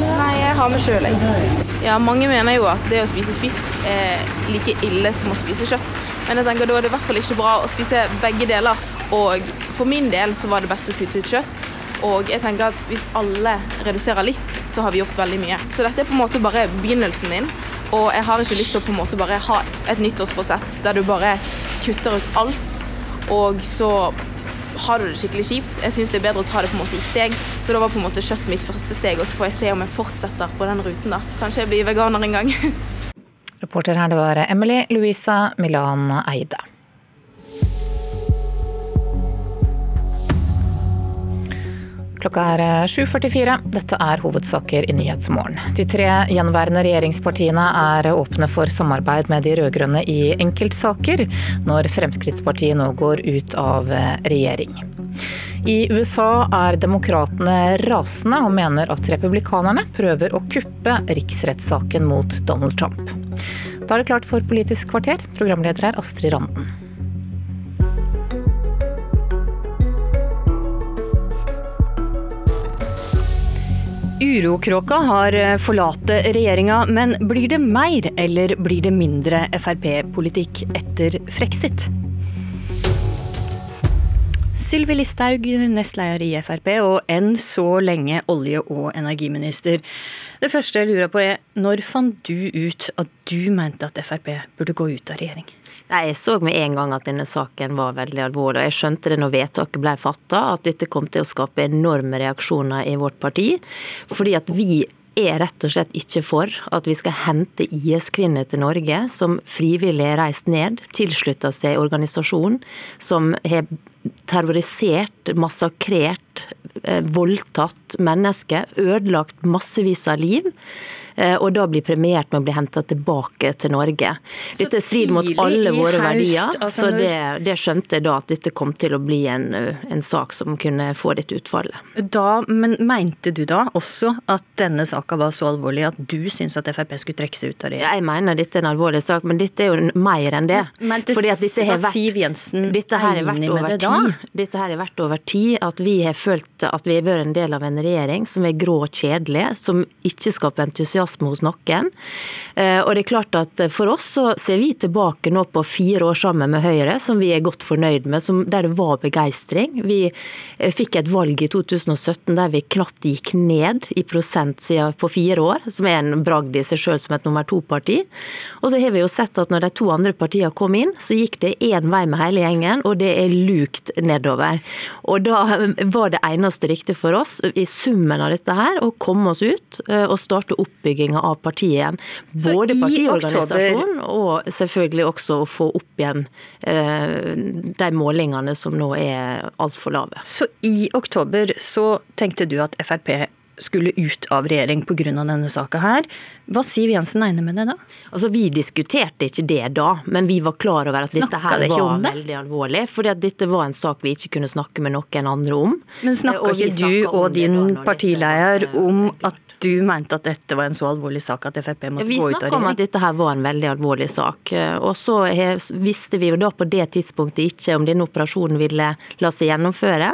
Nei, jeg har med sjøl, jeg. Ja, mange mener jo at det å spise fisk er like ille som å spise kjøtt. Men jeg tenker da er det i hvert fall ikke bra å spise begge deler. Og for min del så var det best å kutte ut kjøtt. Og jeg tenker at hvis alle reduserer litt, så har vi gjort veldig mye. Så dette er på en måte bare begynnelsen min. Og jeg har ikke lyst til å på en måte bare ha et nyttårsforsett der du bare kutter ut alt, og så har du det skikkelig kjipt. Jeg syns det er bedre å ta det på en måte i steg. Så da var på en måte kjøtt mitt første steg, og så får jeg se om jeg fortsetter på den ruten. da. Kanskje jeg blir veganer en gang. (laughs) Reporter her, det var Emily Louisa Milan Eide. Klokka er 7.44. Dette er hovedsaker i Nyhetsmorgen. De tre gjenværende regjeringspartiene er åpne for samarbeid med de rød-grønne i enkeltsaker, når Fremskrittspartiet nå går ut av regjering. I USA er demokratene rasende og mener at republikanerne prøver å kuppe riksrettssaken mot Donald Trump. Da er det klart for Politisk kvarter. Programleder er Astrid Randen. Urokråka har eh, forlatt regjeringa, men blir det mer eller blir det mindre Frp-politikk etter Frexit? Sylvi Listhaug, nestleder i Frp og enn så lenge olje- og energiminister. Det første jeg lurer på er, når fant du ut at du mente at Frp burde gå ut av regjering? Nei, Jeg så med en gang at denne saken var veldig alvorlig. og Jeg skjønte det når vedtaket ble fatta, at dette kom til å skape enorme reaksjoner i vårt parti. Fordi at vi er rett og slett ikke for at vi skal hente IS-kvinner til Norge som frivillig er reist ned, tilslutta seg organisasjonen som har terrorisert, massakrert, eh, voldtatt mennesker, ødelagt massevis av liv. Eh, og da blir premiert med å bli henta tilbake til Norge. Dette strider mot alle våre verdier, altså så det, det, skjønte jeg da at dette kom til å bli en, en sak som kunne få dette utfallet. Da, men mente du da også at denne saka var så alvorlig at du syns at Frp skulle trekke seg ut av det? Jeg mener dette er en alvorlig sak, men dette er jo mer enn det. Men det, Fordi at dette har vært, Siv Jensen dette her har vært over det tid. Dette her har vært over tid at vi har følt at vi har vært en del av en regjering som er grå og kjedelig, som ikke skaper entusiasme entusiasme hos noen. Eh, og det er klart at For oss så ser vi tilbake nå på fire år sammen med Høyre som vi er godt fornøyd med, som, der det var begeistring. Vi eh, fikk et valg i 2017 der vi knapt gikk ned i prosent siden på fire år, som er en bragd i seg sjøl som et nummer to-parti. Og så har vi jo sett at når de to andre partiene kom inn, så gikk det én vei med hele gjengen, og det er lukt nedover. Og da var det eneste riktige for oss, i summen av dette her, å komme oss ut eh, og starte oppbygging oppbygginga av partiet igjen. Både partiorganisasjonen og selvfølgelig også å få opp igjen eh, de målingene som nå er altfor lave. Så i oktober så tenkte du at Frp skulle ut av regjering pga. denne saka her. Hva Siv Jensen mener med det da? Altså, Vi diskuterte ikke det da, men vi var klar over at dette her var veldig alvorlig. fordi at dette var en sak vi ikke kunne snakke med noen andre om. Men snakka ikke du og din partileder om at du mente at dette var en så alvorlig sak at Frp måtte gå ut av regjering? Vi snakka om at dette her var en veldig alvorlig sak. Og så visste vi jo da på det tidspunktet ikke om denne operasjonen ville la seg gjennomføre.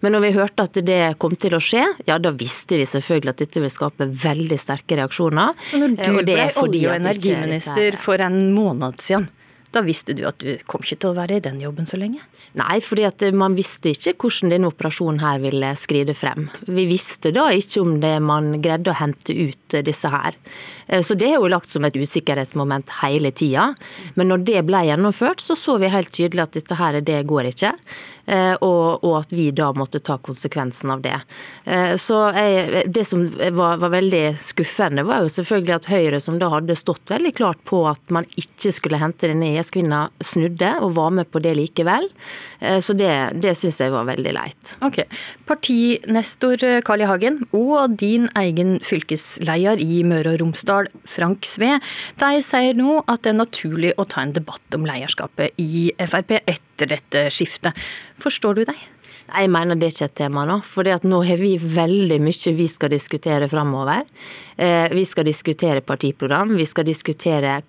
Men når vi hørte at det kom til å skje, ja da visste vi selvfølgelig at dette ville skape veldig sterke reaksjoner. Så når du ble olje- og energiminister for en måned siden, da visste du at du kom ikke til å være i den jobben så lenge? Nei, fordi at man visste ikke hvordan denne operasjonen her ville skride frem. Vi visste da ikke om det man greide å hente ut disse her. Eh, så det er jo lagt som et usikkerhetsmoment hele tida. Men når det ble gjennomført, så så vi helt tydelig at dette her, det går ikke. og, og at vi da måtte ta konsekvensen av det. Så jeg, Det som var, var, veldig skuffende, var jo selvfølgelig at Høyre, som da hadde stått veldig klart på at man ikke skulle hente denne IS-kvinna, snudde og var med på det likevel. Så det, det syns jeg var veldig leit. Ok. Partinestor Carl I. Hagen og din egen fylkesleder i Møre og Romsdal, Frank Sve, de sier nå at det er naturlig å ta en debatt om leierskapet i Frp etter dette skiftet. Forstår du deg? Jeg mener det er ikke et tema nå. For nå har vi veldig mye vi skal diskutere framover. Eh, vi skal diskutere partiprogram, vi skal diskutere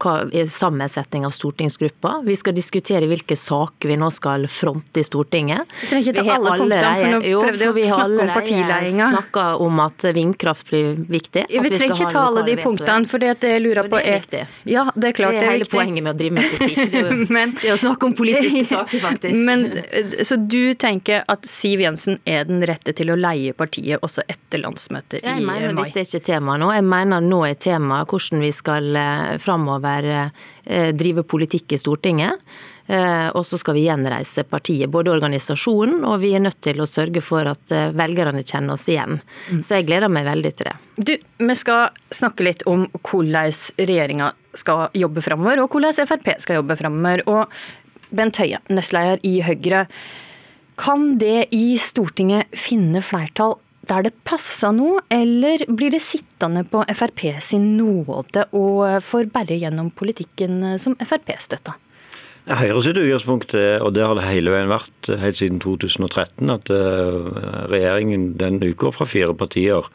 sammensetning av stortingsgruppa. Vi skal diskutere hvilke saker vi nå skal fronte i Stortinget. Vi trenger ikke ta alle punktene, for nå prøvde jeg å snakke om partiledelsen. snakka om at vindkraft blir viktig. vi, vi trenger ikke ta alle de punktene, for det jeg lurer på er Ja, det er klart det er, det er hele viktig. poenget med å drive med (laughs) politikk. Er, jo, det er å snakke om politiske (laughs) saker, faktisk. Men, eh, så du tenker at Siv Jensen er den rette til å leie partiet også etter landsmøtet Jeg i mener mai? dette er ikke tema nå. Jeg mener nå er tema hvordan vi skal eh, framover eh, drive politikk i Stortinget. Eh, Og så skal vi gjenreise partiet, både organisasjonen og vi er nødt til å sørge for at velgerne kjenner oss igjen. Så jeg gleder meg veldig til det. Du, Vi skal snakke litt om hvordan regjeringa skal jobbe framover, og hvordan Frp skal jobbe framover. Og Bent Høie, nestleder i Høyre. Kan det i Stortinget finne flertall der det passer noe, eller blir det sittende på Frp sin nåde og får bære gjennom politikken som Frp støtter? Høyre sitt utgangspunkt er, og det har det hele veien vært helt siden 2013, at eh, regjeringen den utgår fra fire partier.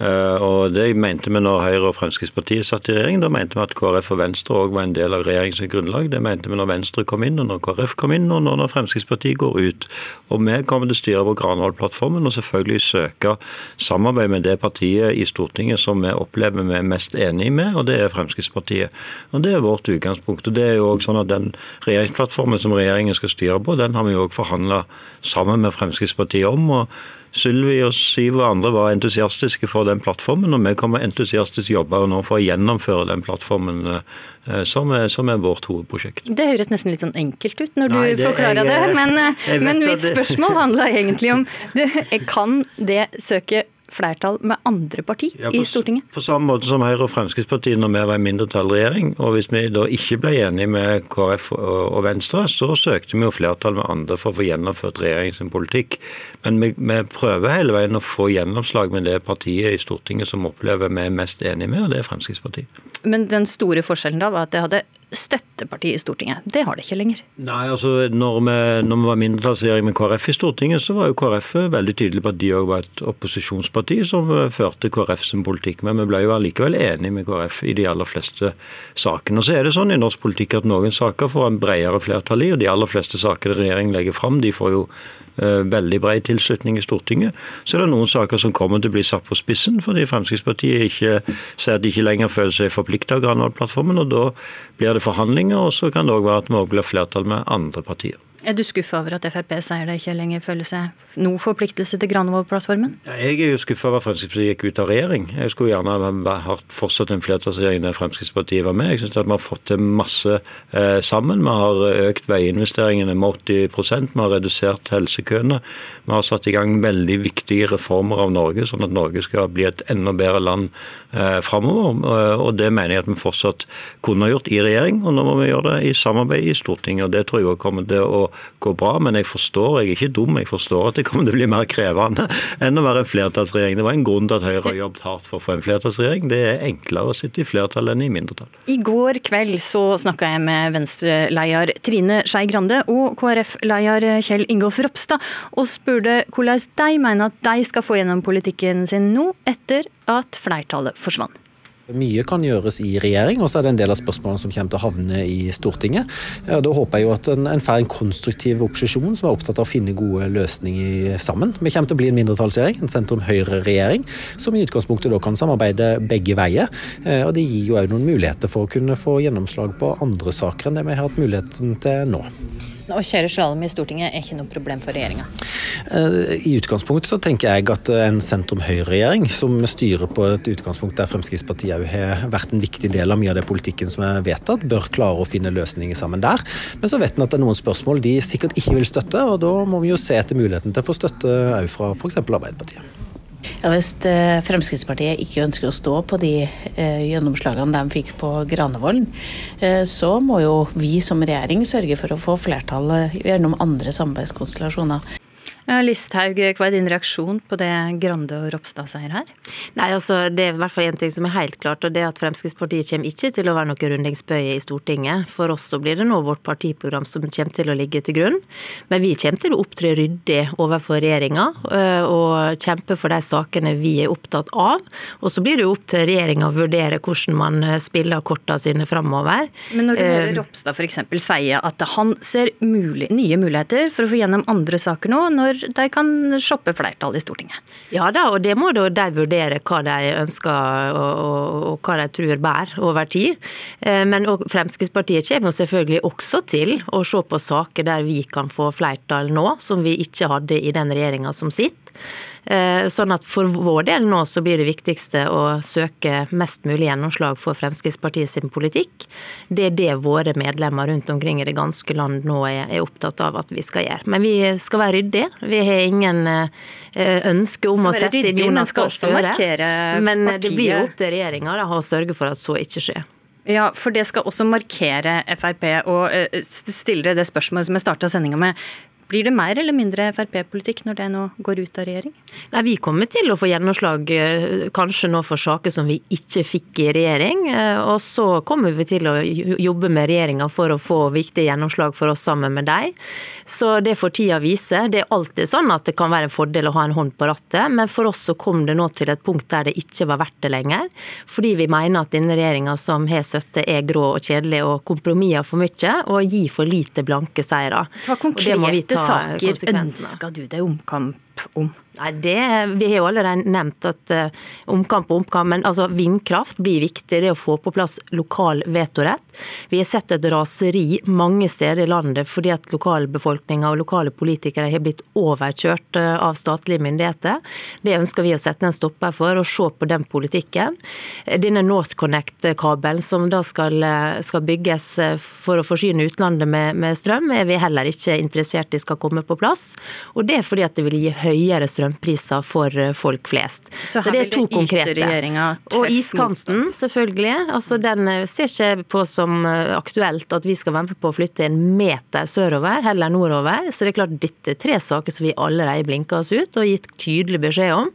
Eh, Og Det mente vi når Høyre og Fremskrittspartiet satt i regjering. Da mente vi at KrF og Venstre òg var en del av regjeringens grunnlag. Det mente vi når Venstre kom inn, og når KrF kom inn, og når Fremskrittspartiet går ut. Og Vi kommer til å styre på Granavolden-plattformen og selvfølgelig søke samarbeid med det partiet i Stortinget som vi opplever vi er mest enige med, og det er Fremskrittspartiet. Og Det er vårt utgangspunkt. og det er jo også sånn at Den regjeringsplattformen som regjeringen skal styre på, den har vi òg forhandla sammen med Fremskrittspartiet om. og Sylvi og syv andre var entusiastiske for den plattformen, og vi kommer entusiastisk jobbe nå for å gjennomføre den plattformen eh, som er, som er vårt hovedprosjekt. Det høres nesten litt sånn enkelt ut når du Nei, det- forklarer det, men, eh, men mitt spørsmål handla egentlig om du, Kan det søke flertall med andre parti Ja, i Stortinget? på samme måte som Høyre og Fremskrittspartiet når vi var i mindretallsregjering. Og hvis vi da ikke ble enige med KrF og og Venstre, så søkte vi jo flertall med andre for å få gjennomført regjeringens politikk. Men vi, vi prøver hele veien å få gjennomslag med det partiet i Stortinget som opplever vi er mest enige med, og det er Fremskrittspartiet. Men den store forskjellen da var at det hadde støtteparti i Stortinget. Det har det ikke lenger. Nei, altså når vi, når vi var mindretallsregjering med KrF i Stortinget, så var jo KrF veldig tydelig på at de òg var et opposisjonsparti som eh, førte KrF sin politikk. Men vi ble jo allikevel enige med KrF i de aller fleste sakene. Og så er det sånn i norsk politikk at noen saker får en bredere flertall i, og de aller fleste saker regjeringen legger fram, de får jo eh, veldig bred tilslutning i Stortinget. Så er det noen saker som kommer til å bli satt på spissen, fordi Fremskrittspartiet ikke ser at de ikke lenger føler seg forplikta av Granavolden-plattformen. og Da blir det forhandlinger, og så kan det òg være at vi òg blir flertall med andre partier. Er du skuffa over at Frp sier det ikke lenger føler seg noe forpliktelse til Granavolden-plattformen? Jeg er jo skuffa over at Fremskrittspartiet gikk ut av regjering. Jeg skulle gjerne hatt fortsatt en flertallsregjering der Fremskrittspartiet var med. Jeg synes at Vi har fått til masse eh, sammen. Vi har økt veiinvesteringene med 80% vi har redusert helsekøene. Vi har satt i gang veldig viktige reformer av Norge, sånn at Norge skal bli et enda bedre land eh, framover. Eh, Og det mener jeg at vi fortsatt kunne ha gjort i regjering, og nå må vi gjøre det i samarbeid i Stortinget. og Det tror jeg også kommer til å gå bra. Men jeg forstår, jeg er ikke dum, jeg forstår at det kommer til å bli mer krevende enn å være en flertallsregjering. Det var en grunn til at Høyre har jobbet hardt for å få en flertallsregjering. Det er enklere å sitte i flertall enn i mindretall. I går kveld så snakka jeg med Venstre-leder Trine Skei Grande og KrF-leder Kjell Ingolf Ropstad, og spurte hvordan de mener at de skal få gjennom politikken sin nå, etter at flertallet forsvant. Mye kan gjøres i regjering, og så er det en del av spørsmålene som kommer til å havne i Stortinget. Da håper jeg jo at en, en får en konstruktiv opposisjon som er opptatt av å finne gode løsninger sammen. Vi kommer til å bli en mindretallsregjering, en sentrum-høyre-regjering, som i utgangspunktet da kan samarbeide begge veier. Eh, Og det gir jo òg noen muligheter for å kunne få gjennomslag på andre saker enn det vi har hatt muligheten til nå. Å kjøre slalåm i Stortinget er ikke noe problem for regjeringa? Eh, I utgangspunktet så tenker jeg at en sentrum-høyre-regjering som styrer på et utgangspunkt der Fremskrittspartiet òg har vært en viktig del av mye av det politikken som er vedtatt, bør klare å finne løsninger sammen der. Men så vet en at det er noen spørsmål de sikkert ikke vil støtte, og da må vi jo se etter muligheten til å få støtte òg fra f.eks. Arbeiderpartiet. Ja, Hvis eh, Fremskrittspartiet ikke ønsker å stå på de eh, gjennomslagene de fikk på Granevolden, eh, så må jo vi som regjering sørge for å få flertall gjennom andre samarbeidskonstellasjoner. Listhaug, hva er din reaksjon på det Grande og Ropstad sier her? Nei, altså Det er i hvert fall én ting som er helt klart, og det er at Fremskrittspartiet kommer ikke til å være noe rundingsbøye i Stortinget. For oss så blir det nå vårt partiprogram som kommer til å ligge til grunn. Men vi kommer til å opptre ryddig overfor regjeringa øh, og kjempe for de sakene vi er opptatt av. Og så blir det jo opp til regjeringa å vurdere hvordan man øh, spiller kortene sine framover. Men når du hører Ropstad f.eks. si at han ser mulig, nye muligheter for å få gjennom andre saker nå, når de kan shoppe flertall i Stortinget. Ja da, og det må da de vurdere hva de ønsker og, og, og hva de tror bærer over tid. Eh, men Fremskrittspartiet kommer selvfølgelig også til å se på saker der vi kan få flertall nå, som vi ikke hadde i den regjeringa som sitter. Eh, sånn at For vår del nå så blir det viktigste å søke mest mulig gjennomslag for Fremskrittspartiet sin politikk. Det er det våre medlemmer rundt omkring i det ganske land nå er, opptatt av at vi skal gjøre. Men vi skal være ryddige. Vi har ingen eh, ønske om å sette inn Jonas Gahr Støre. Men det blir jo opp til regjeringa å sørge for at så ikke skjer. Ja, for det skal også markere Frp. Og eh, stille det spørsmålet som jeg starta sendinga med. Blir det mer eller mindre Frp-politikk når det nå går ut av regjering? Nei, Vi kommer til å få gjennomslag eh, kanskje nå for saker som vi ikke fikk i regjering. Eh, og så kommer vi til å jobbe med regjeringa for å få viktige gjennomslag for oss sammen med dem. Så det får tida vise. Det er alltid sånn at det kan være en fordel å ha en hånd på rattet, men for oss så kom det nå til et punkt der det ikke var verdt det lenger. Fordi vi mener at denne regjeringa som har støtte, er grå og kjedelig og kompromisser for mye og gir for lite blanke seire. Hva konkrete saker ønsker du deg omkamp om? Nei, det, Vi har jo allerede nevnt at uh, omkamp og omkamp, men altså, vindkraft blir viktig. Det å få på plass lokal vetorett. Vi har sett et raseri mange steder i landet fordi at lokalbefolkninga og lokale politikere har blitt overkjørt uh, av statlige myndigheter. Det ønsker vi å sette en stopper for og se på den politikken. Denne NorthConnect-kabelen som da skal, uh, skal, bygges for å forsyne utlandet med, med, strøm, er vi heller ikke interessert i skal komme på plass. Og det er fordi at det vil gi høyere strøm strømpriser for eh, folk flest. Så, Så det er to konkrete. Og iskanten, selvfølgelig. Altså, den eh, ser ikke på som eh, aktuelt at vi skal være med på å flytte en meter sørover, heller nordover. Så det er klart dette er tre saker som vi allerede blinker oss ut og gitt tydelig beskjed om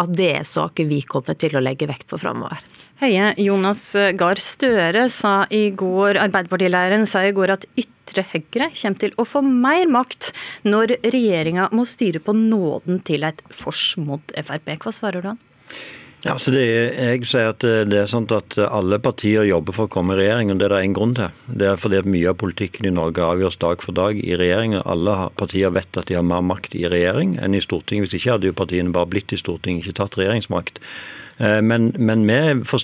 at det er saker vi kommer til å legge vekt på framover. Høie, Jonas Gahr Støre sa i går, Arbeiderpartileiren sa i går at ytre høyre kommer til å få mer makt når regjeringa må styre på nåden til et forsmådd Frp. Hva svarer du han? Ja, så det, jeg sier at det er sånn at Alle partier jobber for å komme i regjering, og det er det én grunn til. Det er fordi mye av politikken i Norge avgjøres dag for dag i regjering. Alle partier vet at de har mer makt i regjering enn i Stortinget. Hvis ikke hadde jo partiene bare blitt i Stortinget, ikke tatt regjeringsmakt. Eh, men, men vi,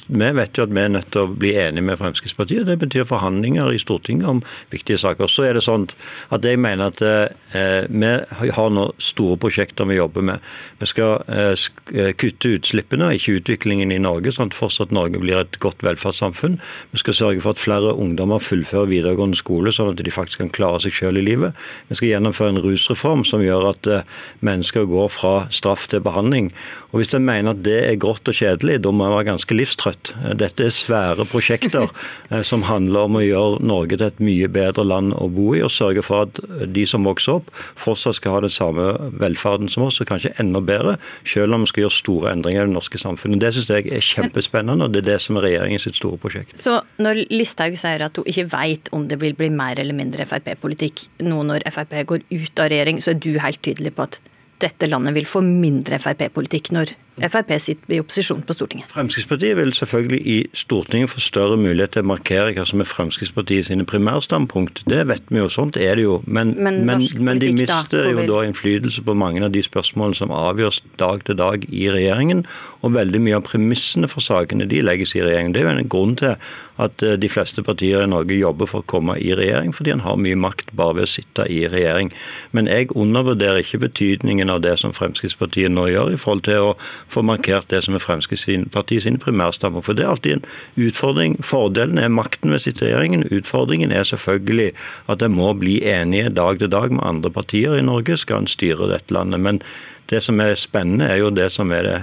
vi, vet jo at vi er nødt til å bli enige med Fremskrittspartiet. Det betyr forhandlinger i Stortinget om viktige saker. Så er det sånn at jeg mener at eh, vi har nå store prosjekter vi jobber med. Vi skal eh, eh kutte utslippene, ikke utviklingen i Norge, sånn at fortsatt Norge blir et godt velferdssamfunn. Vi skal sørge for at flere ungdommer fullfører videregående skole, sånn at de faktisk kan klare seg selv i livet. Vi skal gjennomføre en rusreform som gjør at eh, mennesker går fra straff til behandling. Og Hvis en mener at det er grått og kjedelig, kjedelig. Da må jeg være ganske livstrøtt. Dette er svære prosjekter (laughs) eh, som handler om å gjøre Norge til et mye bedre land å bo i, og sørge for at de som vokser opp, fortsatt skal ha den samme velferden som oss, og kanskje enda bedre, selv om vi skal gjøre store endringer i det norske samfunnet. Det syns jeg er kjempespennende, og det er det som er regjeringens store prosjekt. Så når Listhaug sier at hun ikke vet om det vil bli mer eller mindre Frp-politikk nå når Frp går ut av regjering, så er du helt tydelig på at dette landet vil få mindre Frp-politikk når Frp sitter i opposisjon på Stortinget. Fremskrittspartiet vil selvfølgelig i Stortinget få større mulighet til å markere hva som er Fremskrittspartiet sine primærstandpunkt. Det vet vi jo, sånt er det jo. Men, Men men, men de mister da, jo da innflytelse på mange av de spørsmålene som avgjøres dag til dag i regjeringen. Og veldig mye av premissene for sakene de legges i regjeringen. Det er jo en grunn til at eh, de fleste partier i Norge jobber for å komme i regjering, fordi en har mye makt bare ved å sitte i regjering. Men jeg undervurderer ikke betydningen av det som Fremskrittspartiet nå gjør, i forhold til å få markert det som er Fremskrittspartiet sine primærstandpunkt. For det er alltid en utfordring. Fordelen er makten ved regjeringen. Utfordringen er selvfølgelig at en må bli enige dag til dag med andre partier i Norge, skal en styre dette landet. Men det som er spennende, er jo det som er det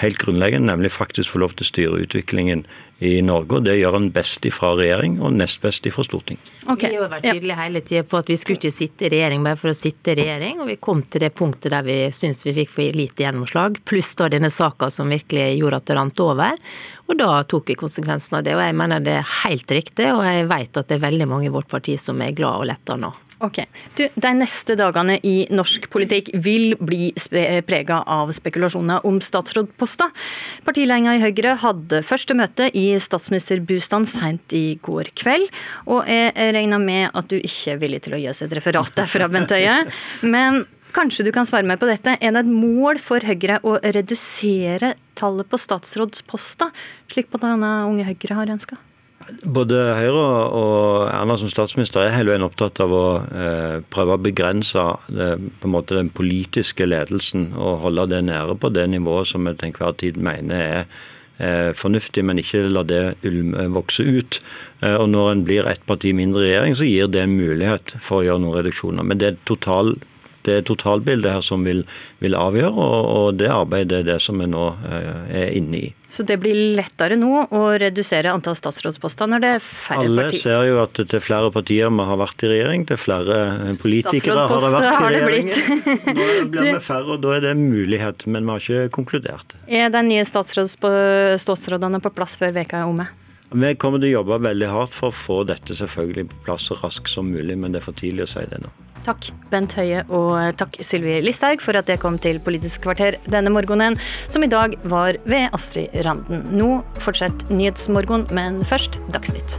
helt grunnleggende, nemlig faktisk få lov til å styre utviklingen i Norge. og Det gjør en best ifra regjering og nest best ifra storting. Vi har vært tydelige hele tida på at vi skulle ikke sitte i regjering bare for å sitte i regjering, og vi kom til det punktet der vi syns vi fikk for lite gjennomslag, pluss da denne saka som virkelig gjorde at det rant over. Og da tok vi konsekvensen av det, og jeg mener det er helt riktig, og jeg vet at det er veldig mange i vårt parti som er glad og letta nå. Ok. Du, De neste dagene i norsk politikk vil bli prega av spekulasjoner om statsrådposter. Partiledelsen i Høyre hadde første møte i statsministerbostaden sent i går kveld. Og jeg regner med at du ikke er villig til å gi oss et referat derfra, Bent Høie. Men kanskje du kan svare meg på dette. Er det et mål for Høyre å redusere tallet på statsrådsposter, slik bl.a. Unge Høyre har ønska? Både Høyre og Erna som statsminister er hele veien opptatt av å eh, prøve å begrense det, på en måte den politiske ledelsen og holde det nede på det nivået som vi til enhver tid mener er eh, fornuftig, men ikke la det vokse ut. Eh, og Når en blir ett parti mindre i regjering, så gir det en mulighet for å gjøre noen reduksjoner. Men det er total det er totalbildet her som vil, vil avgjøre, og, og, det arbeidet er det som vi nå eh, er inne i. Så det blir lettere nå å redusere antall statsrådsposter når det er færre Alle partier? ser jo at det er flere partier vi har vært i regjering, det er flere eh, politikere har det vært i har det regjeringen. blitt. Nå blir vi (laughs) færre, og da er det en mulighet, men vi har ikke konkludert. Er de nye statsrådene på plass før veka er omme? Vi kommer til å jobbe veldig hardt for å få dette selvfølgelig på plass så raskt som mulig, men det er for tidlig å si det nå. Takk Bent Høie og takk Sylvi Listhaug for at jeg kom til Politisk kvarter denne morgenen, som i dag var ved Astrid Randen. Nå fortsetter Nyhetsmorgen, men først Dagsnytt.